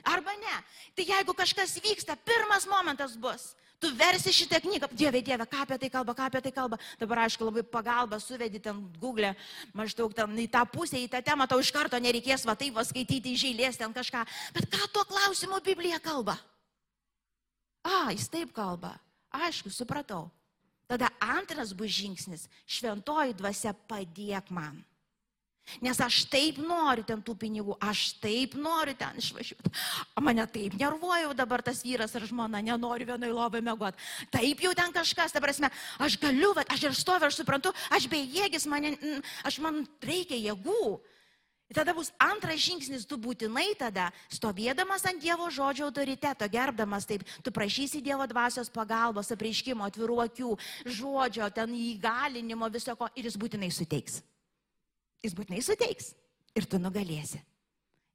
Arba ne. Tai jeigu kažkas vyksta, pirmas momentas bus Tu versi šitą knygą, Dieve, Dieve, ką apie tai kalba, ką apie tai kalba. Dabar, aišku, labai pagalba suvedi ten Google, maždaug ten į tą pusę, į tą temą, tau iš karto nereikės va taip va skaityti iš eilės ten kažką. Bet ką tuo klausimu Biblija kalba? A, jis taip kalba. Aišku, supratau. Tada antras bus žingsnis - šventoji dvasia padėk man. Nes aš taip noriu ten tų pinigų, aš taip noriu ten išvažiuoti. Mane taip nervuoja dabar tas vyras ar žmona, nenori vienoj lovai mėgoti. Taip jau ten kažkas, ta prasme, aš galiu, aš ir stoviu, aš suprantu, aš bejėgis, man, aš man reikia jėgų. Ir tada bus antras žingsnis, tu būtinai tada, stovėdamas ant Dievo žodžio autoriteto, gerbdamas taip, tu prašysi Dievo dvasios pagalbos, apreiškimo, atvirų akių, žodžio, ten įgalinimo, viso ko ir jis būtinai suteiks jis būtinai suteiks. Ir tu nugalėsi.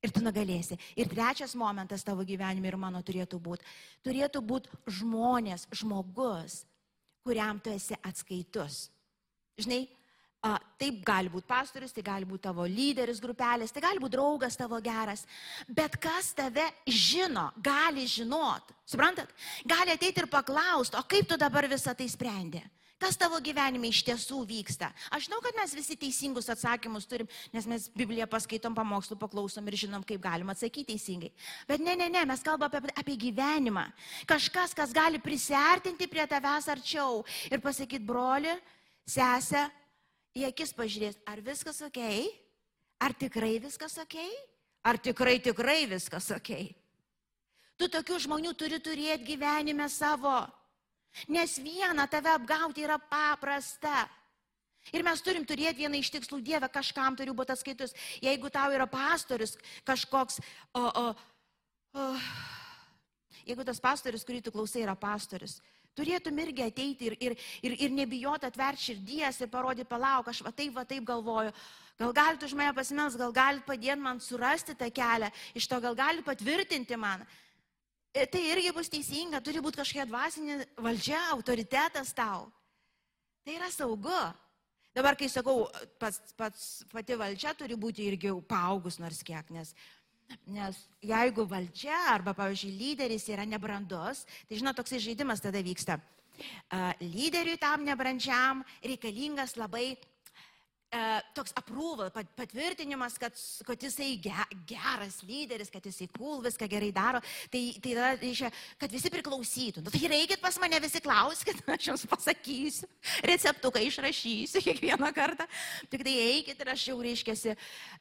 Ir tu nugalėsi. Ir trečias momentas tavo gyvenime ir mano turėtų būti. Turėtų būti žmonės, žmogus, kuriam tu esi atskaitus. Žinai, a, taip gali būti pastorius, tai gali būti tavo lyderis grupelės, tai gali būti draugas tavo geras. Bet kas tave žino, gali žinot. Suprantat? Gali ateiti ir paklausti, o kaip tu dabar visą tai sprendi? Kas tavo gyvenime iš tiesų vyksta? Aš žinau, kad mes visi teisingus atsakymus turim, nes mes Bibliją paskaitom, pamokslų paklausom ir žinom, kaip galima atsakyti teisingai. Bet ne, ne, ne, mes kalbame apie, apie gyvenimą. Kažkas, kas gali prisartinti prie tavęs arčiau ir pasakyti, broli, sesę, į akis pažiūrės, ar viskas ok, ar tikrai viskas ok, ar tikrai, tikrai viskas ok. Tu tokių žmonių turi turėti gyvenime savo. Nes viena tave apgauti yra paprasta. Ir mes turim turėti vieną iš tikslų Dievę, kažkam turiu būti atskaitus. Jeigu tau yra pastorius kažkoks, o, o, o, jeigu tas pastorius, kurį tu klausai, yra pastorius, turėtum irgi ateiti ir, ir, ir, ir nebijoti atverti širdies ir parodyti, palauk, aš va taip, va taip galvoju. Gal galite už mane pasimels, gal galite padėti man surasti tą kelią, iš to gal galite patvirtinti man. E, tai irgi bus teisinga, turi būti kažkokia dvasinė valdžia, autoritetas tau. Tai yra saugu. Dabar, kai sakau, pats, pats pati valdžia turi būti irgi paaugus nors kiek, nes, nes jeigu valdžia arba, pavyzdžiui, lyderis yra nebrandus, tai žinot, toksai žaidimas tada vyksta. Lyderiui tam nebrandžiam reikalingas labai toks aprūval, patvirtinimas, kad, kad jisai geras lyderis, kad jisai cool, viską gerai daro, tai, tai yra, reiškia, kad visi priklausytų. Nu, tai reikit pas mane visi klauskit, (laughs) aš jums pasakysiu, receptuką išrašysiu kiekvieną kartą, tik tai eikit ir aš jau reiškia,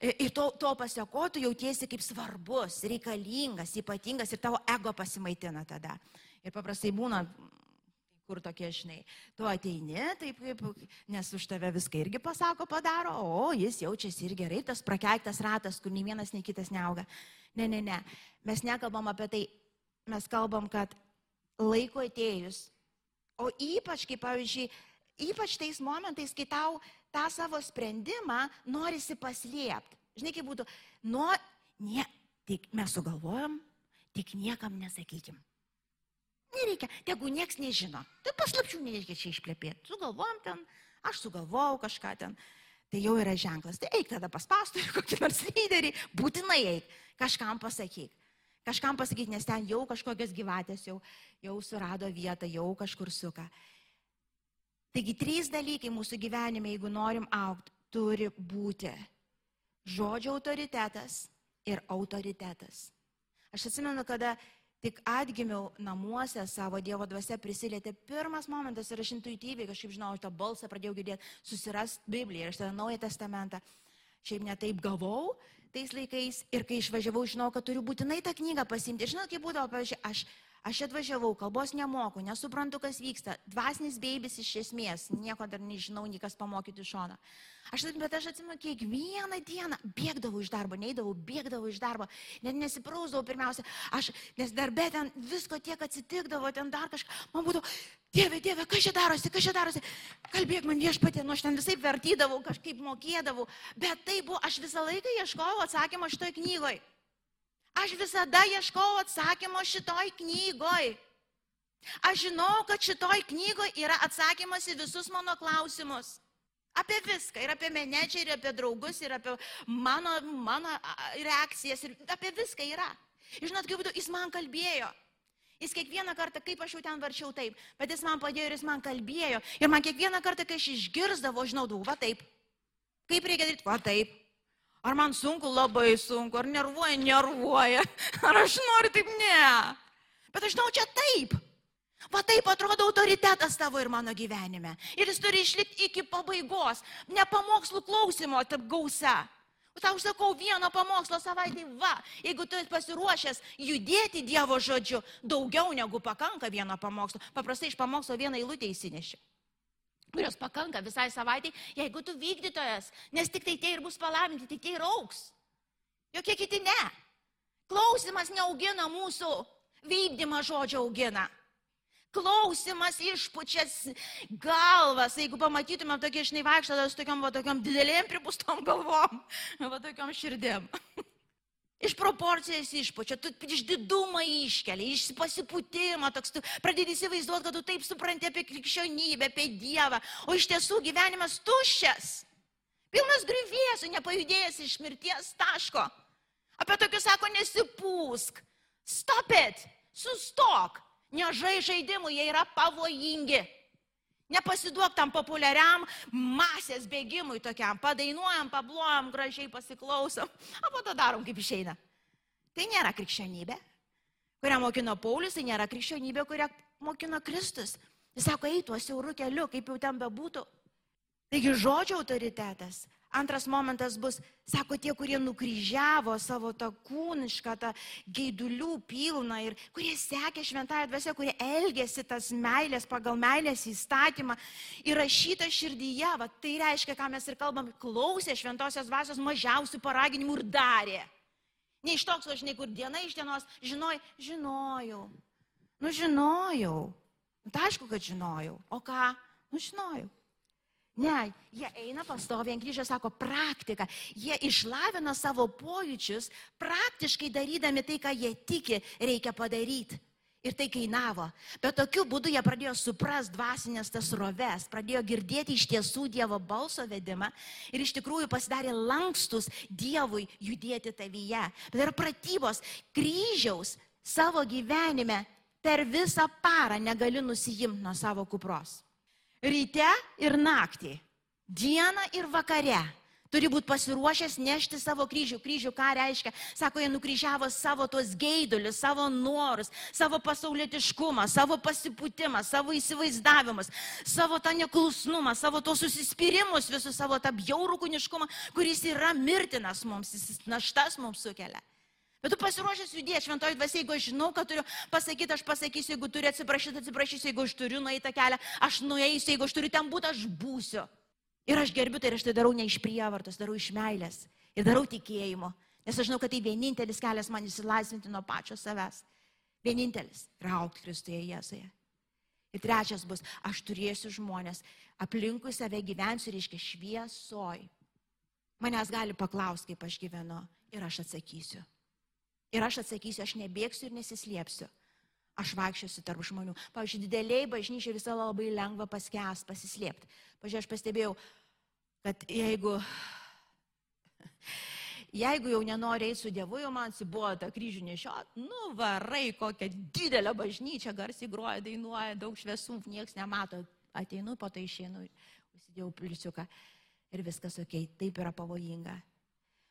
ir to, to pasiekotų jautiesi kaip svarbus, reikalingas, ypatingas ir tavo ego pasimaitina tada. Ir paprastai būna kur tokie, žinai, tu ateini, taip kaip, nes už tave viską irgi pasako, padaro, o jis jaučiasi ir gerai, tas prakeiktas ratas, kur nei vienas, nei kitas neauga. Ne, ne, ne, mes nekalbam apie tai, mes kalbam, kad laiko atėjus, o ypač, kaip pavyzdžiui, ypač tais momentais, kai tau tą savo sprendimą norisi paslėpti. Žinai, kaip būtų, nu, ne, tik mes sugalvojom, tik niekam nesakykim. Nereikia, tegu nieks nežino. Tai paslapčių nereikia čia išplėpėti. Sugalvojom ten, aš sugalvojau kažką ten. Tai jau yra ženklas. Tai eik tada pas pastorių, kokį nors lyderį, būtinai eik, kažkam pasakyk. Kažkam pasakyti, nes ten jau kažkokios gyvatės jau, jau surado vietą, jau kažkur suka. Taigi trys dalykai mūsų gyvenime, jeigu norim aukti, turi būti žodžio autoritetas ir autoritetas. Aš atsimenu, kada tik atgimiau namuose savo Dievo dvasia prisilietė pirmas momentas ir aš intuityviai kažkaip žinau, tą balsą pradėjau girdėti, susirast Bibliją ir aš tada Naują Testamentą. Šiaip netaip gavau tais laikais ir kai išvažiavau, žinau, kad turiu būtinai tą knygą pasimti. Žinau, kaip būdavo, pavyzdžiui, aš Aš atvažiavau, kalbos nemoku, nesuprantu, kas vyksta. Dvasinis beibis iš esmės, nieko dar nežinau, nei kas pamokyti iš šono. Aš, bet aš atsimenu, kiekvieną dieną bėgdavau iš darbo, neidavau, bėgdavau iš darbo, net nesiprausdavau pirmiausia. Aš, nes darbė ten visko tiek atsitikdavo, ten dar kažką. Man būtų, Dieve, Dieve, kas čia darosi, kas čia darosi. Kalbėk man viešpatė, nu aš ten visai vertydavau, kažkaip mokėdavau. Bet tai buvo, aš visą laiką ieškojau atsakymą šitoj knygoje. Aš visada ieškau atsakymo šitoj knygoj. Aš žinau, kad šitoj knygoj yra atsakymas į visus mano klausimus. Apie viską. Ir apie menedžerį, ir apie draugus, ir apie mano, mano reakcijas. Ir apie viską yra. Žinot, kaip būtų, jis man kalbėjo. Jis kiekvieną kartą, kaip aš jau ten varčiau taip, bet jis man padėjo ir jis man kalbėjo. Ir man kiekvieną kartą, kai aš išgirdavau, žinau, va taip. Kaip reikia daryti, va taip. Ar man sunku, labai sunku, ar nervuoja, nervuoja, (laughs) ar aš noriu taip, ne. Bet aš žinau, čia taip. Va taip atrodo autoritetas tavo ir mano gyvenime. Ir jis turi išlikti iki pabaigos. Ne pamokslų klausimo, taip gausa. Tau sakau vieną pamokslą savaitį, va, jeigu tu esi pasiruošęs judėti Dievo žodžiu, daugiau negu pakanka vieno pamokslo. Paprastai iš pamokslo vieną eilutę įsineši kurios pakanka visai savaitai, jeigu tu vykdytojas, nes tik tai tie ir bus palaiminti, tik tie ir auks. Jokie kiti ne. Klausimas neaugina mūsų, vykdymas žodžio augina. Klausimas išpučias galvas, jeigu pamatytumėm tokie išnai vaikštodas, tokiam, va, tokiam didelėm pripustom galvom, (laughs) va, tokiam širdėm. Iš proporcijas išpučia, tu iš didumą iškeli, iš pasipūtimą, toks tu pradedi įsivaizduoti, kad tu taip supranti apie krikščionybę, apie Dievą, o iš tiesų gyvenimas tuščias, pilnas grįvėsių, nepajudėjęs iš mirties taško. Apie tokius sako, nesipūsk, stop it, sustok, nežai žaidimų, jie yra pavojingi. Nepasiduok tam populiariam masės bėgimui tokiam. Padainuojam, pablojam, gražiai pasiklausom, o po to darom kaip išeina. Tai nėra krikščionybė, kurią mokino Paulius, tai nėra krikščionybė, kurią mokino Kristus. Jis sako, eituo siauru keliu, kaip jau ten bebūtų. Taigi žodžio autoritetas Antras momentas bus, sako, tie, kurie nukryžiavo savo tą kūnišką, tą gaidulių pilną ir kurie sekė šventąją dvasę, kurie elgėsi tas meilės pagal meilės įstatymą įrašyta širdyje. Va, tai reiškia, ką mes ir kalbam, klausė šventosios dvasios mažiausių paraginimų ir darė. Ne iš toks, žinai, kur diena iš dienos, žinoj, žinojau. Nu, žinojau. Nu, tai aišku, kad žinojau. O ką? Nu, žinojau. Ne, jie eina pastoviai ant kryžiaus, sako praktika. Jie išlavina savo pojūčius, praktiškai darydami tai, ką jie tiki, reikia padaryti. Ir tai kainavo. Bet tokiu būdu jie pradėjo supras dvasinės tas roves, pradėjo girdėti iš tiesų Dievo balso vedimą ir iš tikrųjų pasidarė lankstus Dievui judėti tavyje. Bet yra pratybos kryžiaus savo gyvenime per visą parą negali nusijimti nuo savo kupros. Ryte ir naktį, dieną ir vakare. Turi būti pasiruošęs nešti savo kryžių. Kryžių ką reiškia? Sako, jie nukryžiavo savo tuos geidulius, savo norus, savo pasaulietiškumą, savo pasipūtimą, savo įsivaizdavimus, savo tą neklusnumą, savo tos susispyrimus, visus savo tą bjaurų kūniškumą, kuris yra mirtinas mums, jis naštas mums sukelia. Bet tu pasiruošęs judėti, šventoji dvasia, jeigu aš žinau, kad turiu pasakyti, aš pasakysiu, jeigu turiu atsiprašyti, atsiprašysiu, jeigu aš turiu nueiti tą kelią, aš nueisiu, jeigu aš turiu ten būti, aš būsiu. Ir aš gerbiu tai ir aš tai darau ne iš prievartos, darau iš meilės ir darau tikėjimo. Nes aš žinau, kad tai vienintelis kelias man įsilaisvinti nuo pačio savęs. Vienintelis yra aukti Kristuje Jėzuje. Ir trečias bus, aš turėsiu žmonės, aplinkui save gyvensiu, reiškia šviesoj. Manęs gali paklausti, kaip aš gyvenu ir aš atsakysiu. Ir aš atsakysiu, aš nebėgsiu ir nesislėpsiu. Aš vaikščiosiu tarp žmonių. Pavyzdžiui, dideliai bažnyčiai visą labai lengva paskęs, pasislėpti. Pavyzdžiui, aš pastebėjau, kad jeigu (laughs) jeigu jau nenori eiti su Dievu, jau man atsibuvo tą kryžių nešiot, nu varai kokią didelę bažnyčią, garsiai groja, dainuoja, daug šviesų, niekas nemato, ateinu, po tai išeinu, užsidėjau pliusiuką ir viskas ok, taip yra pavojinga.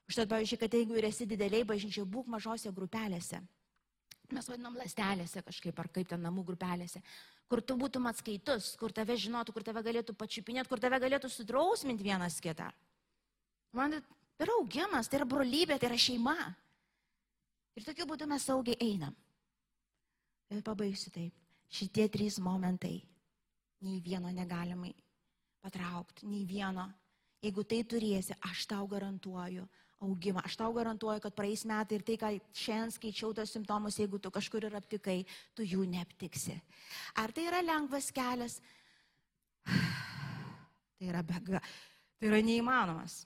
Užtat, pavyzdžiui, kad jeigu ir esi dideliai bažnyčiai, būk mažose grupelėse. Mes vadinam lastelėse kažkaip, ar kaip ten namų grupelėse, kur tu būtum atskaitus, kur tave žinotų, kur tave galėtų pačiupinėti, kur tave galėtų sudrausminti vienas kitą. Man Tai yra augimas, tai yra brolybė, tai yra šeima. Ir tokiu būdu mes saugiai einam. Ir pabaigsiu taip. Šitie trys momentai. Nei vieno negalimai patraukti, nei vieno. Jeigu tai turėsi, aš tau garantuoju augimą. Aš tau garantuoju, kad praeis metai ir tai, ką šiandien skaičiau tos simptomus, jeigu tu kažkur ir aptikai, tu jų neaptiksi. Ar tai yra lengvas kelias? (sighs) Tai yra be galo Tai yra neįmanomas.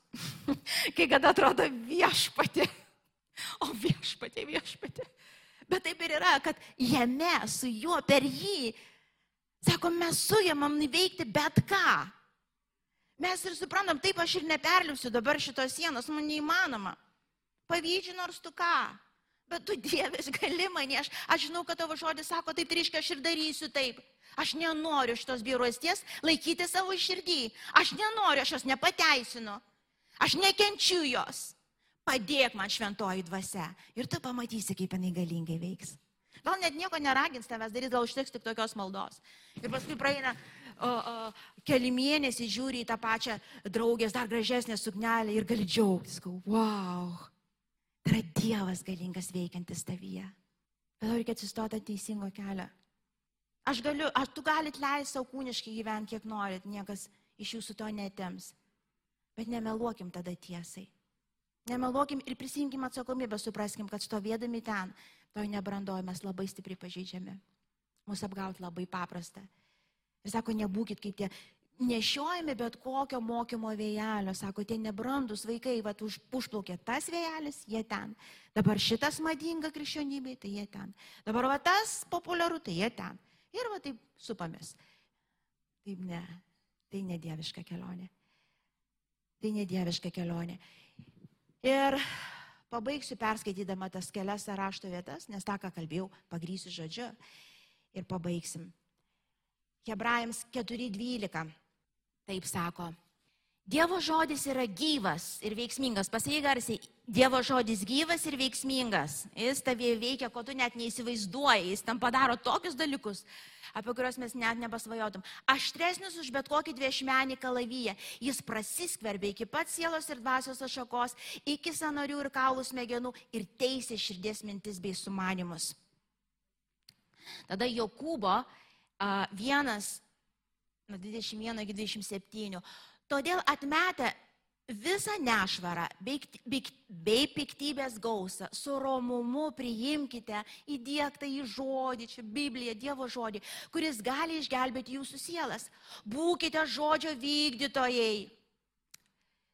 (laughs) Kai kada atrodo viešpatė. O viešpatė, viešpatė. Bet taip ir yra, kad jame, su juo, per jį, sako, mes sugebam nuveikti bet ką. Mes ir suprantam, taip aš ir neperliusiu dabar šitos sienos, man neįmanoma. Pavydžiu nors tu ką. Bet tu Dievas gali mane, aš, aš žinau, kad tavo žodis sako, taip tai reiškia, aš ir darysiu taip. Aš nenoriu šitos bjaurasties laikyti savo širdį. Aš nenoriu, aš jos nepateisinu. Aš nekenčiu jos. Padėk man šventoji dvasia. Ir tu pamatysi, kaip jinai galingai veiks. Gal net nieko neragins tavęs daryti, gal užteks tik tokios maldos. Ir paskui praeina keli mėnesiai, žiūri į tą pačią draugės, dar gražesnę suknelę ir gali džiaugtis. Kau, wow. Tai yra Dievas galingas veikiantis tavyje. Bet reikia atsistoti ant teisingo kelio. Aš galiu, aš, tu galit leisti savo kūniškai gyventi, kiek norit, niekas iš jūsų to netims. Bet nemeluokim tada tiesai. Nemeluokim ir prisimkim atsakomybę, supraskim, kad stovėdami ten, toj nebrandoje mes labai stipriai pažeidžiami. Mūsų apgauti labai paprasta. Ir sako, nebūkit kaip tie nešiojami bet kokio mokymo vėjelio, sako, tie nebrandus vaikai, va, už, užplaukė tas vėjelis, jie ten. Dabar šitas madinga krikščionybė, tai jie ten. Dabar va tas populiaru, tai jie ten. Ir va taip supamės. Taip ne, tai nedieviška kelionė. Tai nedieviška kelionė. Ir pabaigsiu perskaitydama tas kelias rašto vietas, nes tą, ką kalbėjau, pagrysiu žodžiu. Ir pabaigsim. Hebrajams 4.12. Taip sako. Dievo žodis yra gyvas ir veiksmingas. Pasakyk garsiai, Dievo žodis gyvas ir veiksmingas. Jis tavie veikia, ko tu net neįsivaizduoji. Jis tam padaro tokius dalykus, apie kuriuos mes net nepasvajotum. Aštresnis už bet kokį dviešmenį kalavyje. Jis prasiskverbia iki pat sielos ir dvasios ašakos, iki sanarių ir kaulų smegenų ir teisė širdies mintis bei sumanimus. Tada Jokūbo vienas, nuo 21 iki 27 Todėl atmetę visą nešvarą bei, bei, bei piktybės gausą, su romumu priimkite įdėktą į žodį, čia Biblija, Dievo žodį, kuris gali išgelbėti jūsų sielas. Būkite žodžio vykdytojai.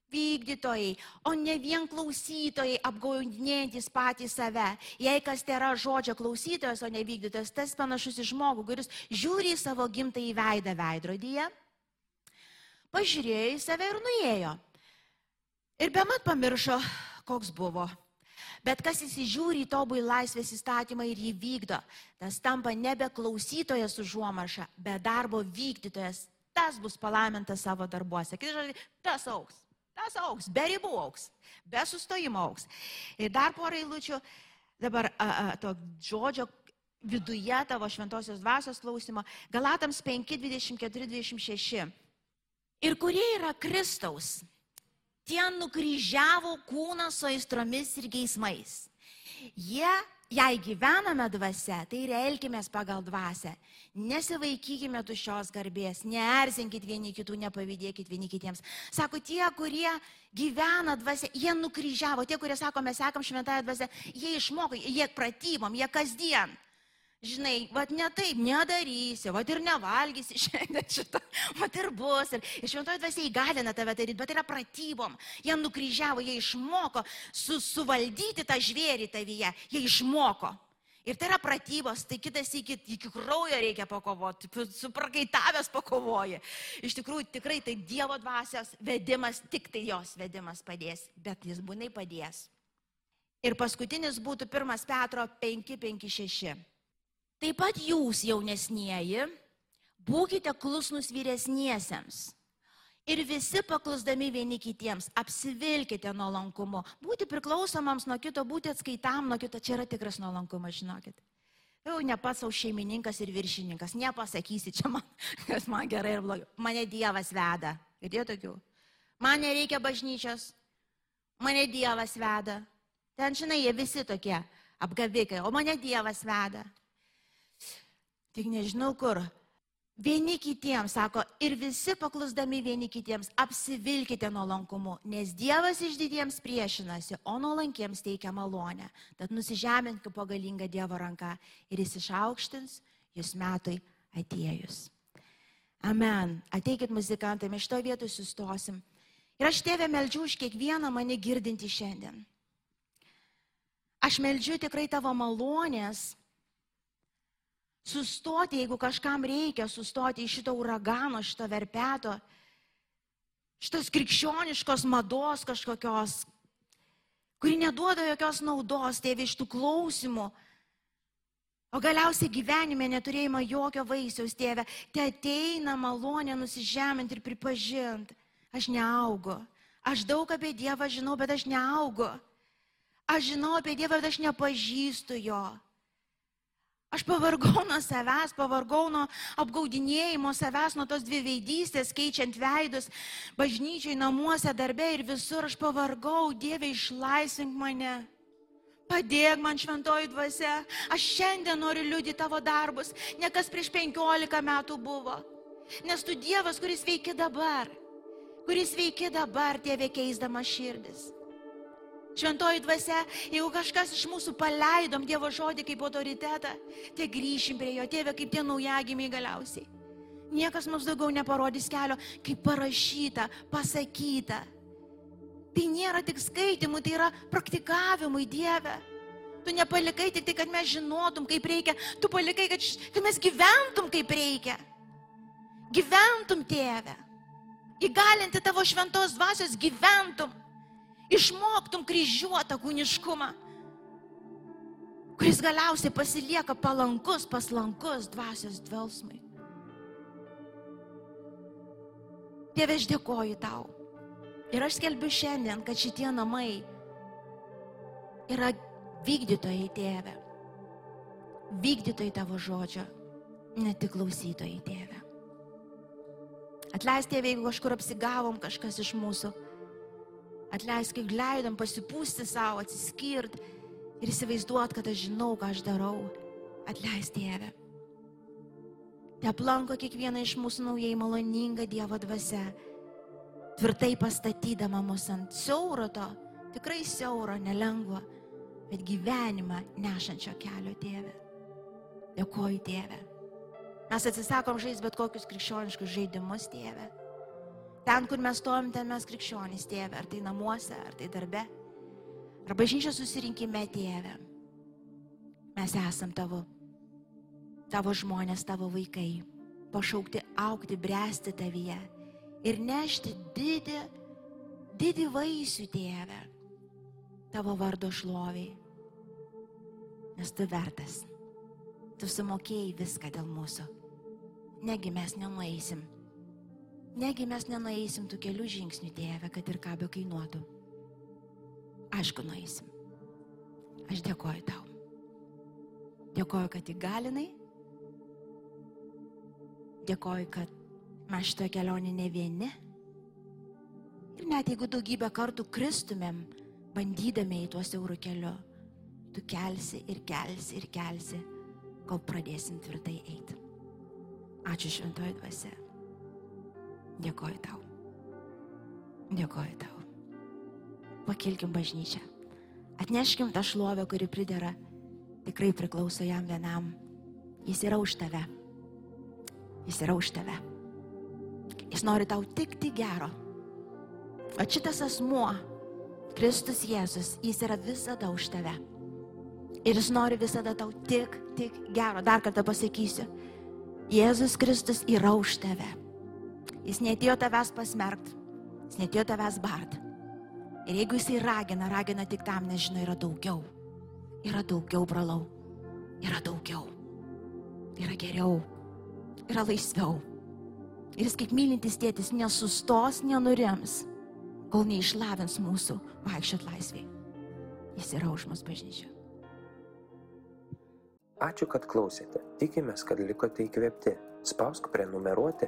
Vykdytojai, o ne vien klausytojai apgaudinėjantis patys save. Jei kas tai yra žodžio klausytojas, o ne vykdytojas, tas panašus į žmogų, kuris žiūri į savo gimtąjį veidą veidrodyje pažiūrėjo į save ir nuėjo. Ir be mat pamiršo, koks buvo. Bet kas įsižiūri į tobulį laisvės įstatymą ir jį vykdo, tas tampa nebe klausytojas užuomarša, bet darbo vykdytojas. Tas bus palaimintas savo darbuose. Kitai žodžiai, tas auks. Tas auks, be ribų auks, be sustojimo auks. Ir dar porą eilučių dabar a, a, to žodžio viduje tavo šventosios dvasios klausimo. Galatams 5, 24, 26 ir kurie yra Kristaus, tie nukryžiavo kūną su aistromis ir geismais. Jie, jei gyvename dvasia, tai ir elkime pagal dvasę. Nesivaikykime tuščios garbės, neerzinkit vieni kitų, nepavydėkit vieni kitiems. Sako, tie, kurie gyvena dvasia, jie nukryžiavo, tie, kurie sako, mes sekam šventąją dvasę, jie išmoko, jie pratybom, jie kasdien. Žinai, vad ne taip, nedarysi, vad ir nevalgysi šiandien šitą, vad ir bus. Ir, ir šventoji dvasia įgalina tave daryti, bet yra pratybom. Jie nukryžiavo, jie išmoko su, suvaldyti tą žvėrį tavyje, jie išmoko. Ir tai yra pratybos, tai kitas iki, iki kraujo reikia pakovoti, su prakaitavęs pakovoji. Iš tikrųjų, tikrai tai Dievo dvasios vedimas, tik tai jos vedimas padės, bet jis būnai padės. Ir paskutinis būtų 1 Petro 556. Taip pat jūs, jaunesnieji, būkite klusnus vyresniesiems. Ir visi paklusdami vieni kitiems, apsivilkite nuolankumu. Būti priklausomams nuo kito, būti atskaitam nuo kito, čia yra tikras nuolankumas, žinokit. Jau ne pats savo šeimininkas ir viršininkas, nepasakysi čia man, (laughs) kas man gerai ir blogai. Mane Dievas veda. Girdėjo tokių? Man nereikia bažnyčios, mane Dievas veda. Ten, žinai, jie visi tokie apgavikai, o mane Dievas veda tik nežinau kur. Vieni kitiems, sako, ir visi paklusdami vieni kitiems, apsivilkite nuolankumu, nes Dievas išdidiems priešinasi, o nuolankiems teikia malonę. Tad nusižemink po galingą Dievo ranką ir jis išaukštins jūs metui atėjus. Amen. Ateikit muzikantai, mes šito vietoj sustosim. Ir aš tėvę meldžiu už kiekvieną mane girdinti šiandien. Aš meldžiu tikrai tavo malonės Sustoti, jeigu kažkam reikia, sustoti iš šito uragano, šito verpeto, šitos krikščioniškos mados kažkokios, kuri neduoda jokios naudos, tėvi iš tų klausimų. O galiausiai gyvenime neturėjimo jokio vaisiaus, tėve, te ateina malonė nusižeminti ir pripažinti, aš neaugu. Aš daug apie Dievą žinau, bet aš neaugu. Aš žinau apie Dievą, bet aš nepažįstu jo. Aš pavargau nuo savęs, pavargau nuo apgaudinėjimo savęs, nuo tos dvi veidystės, keičiant veidus, bažnyčiai, namuose, darbe ir visur. Aš pavargau, Dieve, išlaisvink mane. Padėk man šventoji dvasia. Aš šiandien noriu liūdį tavo darbus, ne kas prieš penkiolika metų buvo. Nes tu Dievas, kuris veikia dabar, kuris veikia dabar, Dieve, keisdama širdis. Šventoji dvasia, jeigu kažkas iš mūsų paleidom Dievo žodį kaip autoritetą, tai grįšim prie jo, tėvė, kaip tie naujagimiai galiausiai. Niekas mums daugiau neparodys kelio, kaip parašyta, pasakyta. Tai nėra tik skaitimui, tai yra praktikavimui Dieve. Tu nepalikai tik tai, kad mes žinotum, kaip reikia, tu palikai, kad, kad mes gyventum kaip reikia. Gyventum, tėve. Įgalinti tavo šventos dvasios gyventum išmoktum kryžiuotą kūniškumą, kuris galiausiai pasilieka palankus, paslankus dvasios dvelsmai. Tėve, aš dėkoju tau. Ir aš skelbiu šiandien, kad šitie namai yra vykdytojai tėve. Vykdytojai tavo žodžio, ne tik klausytojai tėve. Atleisk tėve, jeigu kažkur apsigavom kažkas iš mūsų Atleisk, kai leidom pasipūsti savo, atsiskirt ir įsivaizduot, kad aš žinau, ką aš darau. Atleisk Dieve. Te aplanko kiekvieną iš mūsų naujai maloninga Dievo dvasia, tvirtai pastatydama mus ant siauro to, tikrai siauro, nelengvo, bet gyvenimą nešančio kelio Tėve. Dėkoju Tėve. Mes atsisakom žaisti bet kokius krikščioniškus žaidimus Tėve. Ten, kur mes stovim, ten mes krikščionys, tėve, ar tai namuose, ar tai darbe, ar bažnyčia susirinkime, tėve. Mes esam tavo, tavo žmonės, tavo vaikai, pašaukti aukti, bręsti tavyje ir nešti didį, didį vaisių, tėve, tavo vardo šloviai. Nes tu vertas. Tu sumokėjai viską dėl mūsų. Negi mes nenueisim Negi mes nenueisim tų kelių žingsnių, tėve, kad ir ką be kainuotų. Aišku, nueisim. Aš dėkoju tau. Dėkoju, kad įgalinai. Dėkoju, kad mes šitoje kelionėje ne vieni. Ir net jeigu daugybę kartų kristumėm, bandydami į tuos eurų keliu, tu kelsi ir kelsi ir kelsi, kol pradėsim tvirtai eiti. Ačiū šventoji dvasia. Dėkoju tau. Dėkoju tau. Pakilkim bažnyčią. Atneškim tą šlovę, kuri pridera, tikrai priklauso jam vienam. Jis yra už tave. Jis yra už tave. Jis nori tau tik tik gero. O šitas asmuo, Kristus Jėzus, jis yra visada už tave. Ir jis nori visada tau tik, tik gero. Dar kartą pasakysiu. Jėzus Kristus yra už tave. Jis netėjo tavęs pasmerkt. Jis netėjo tavęs bart. Ir jeigu jisai ragina, ragina tik tam, nes žinai, yra daugiau. Yra daugiau, brolau. Yra daugiau. Yra geriau. Yra laisviau. Ir jis kaip mylintis tėtis nesustos, nenurims, kol neišlavins mūsų vaikščiot laisviai. Jis yra už mus bažnyčia. Ačiū, kad klausėte. Tikimės, kad likote įkvėpti. Spausk prenumeruoti,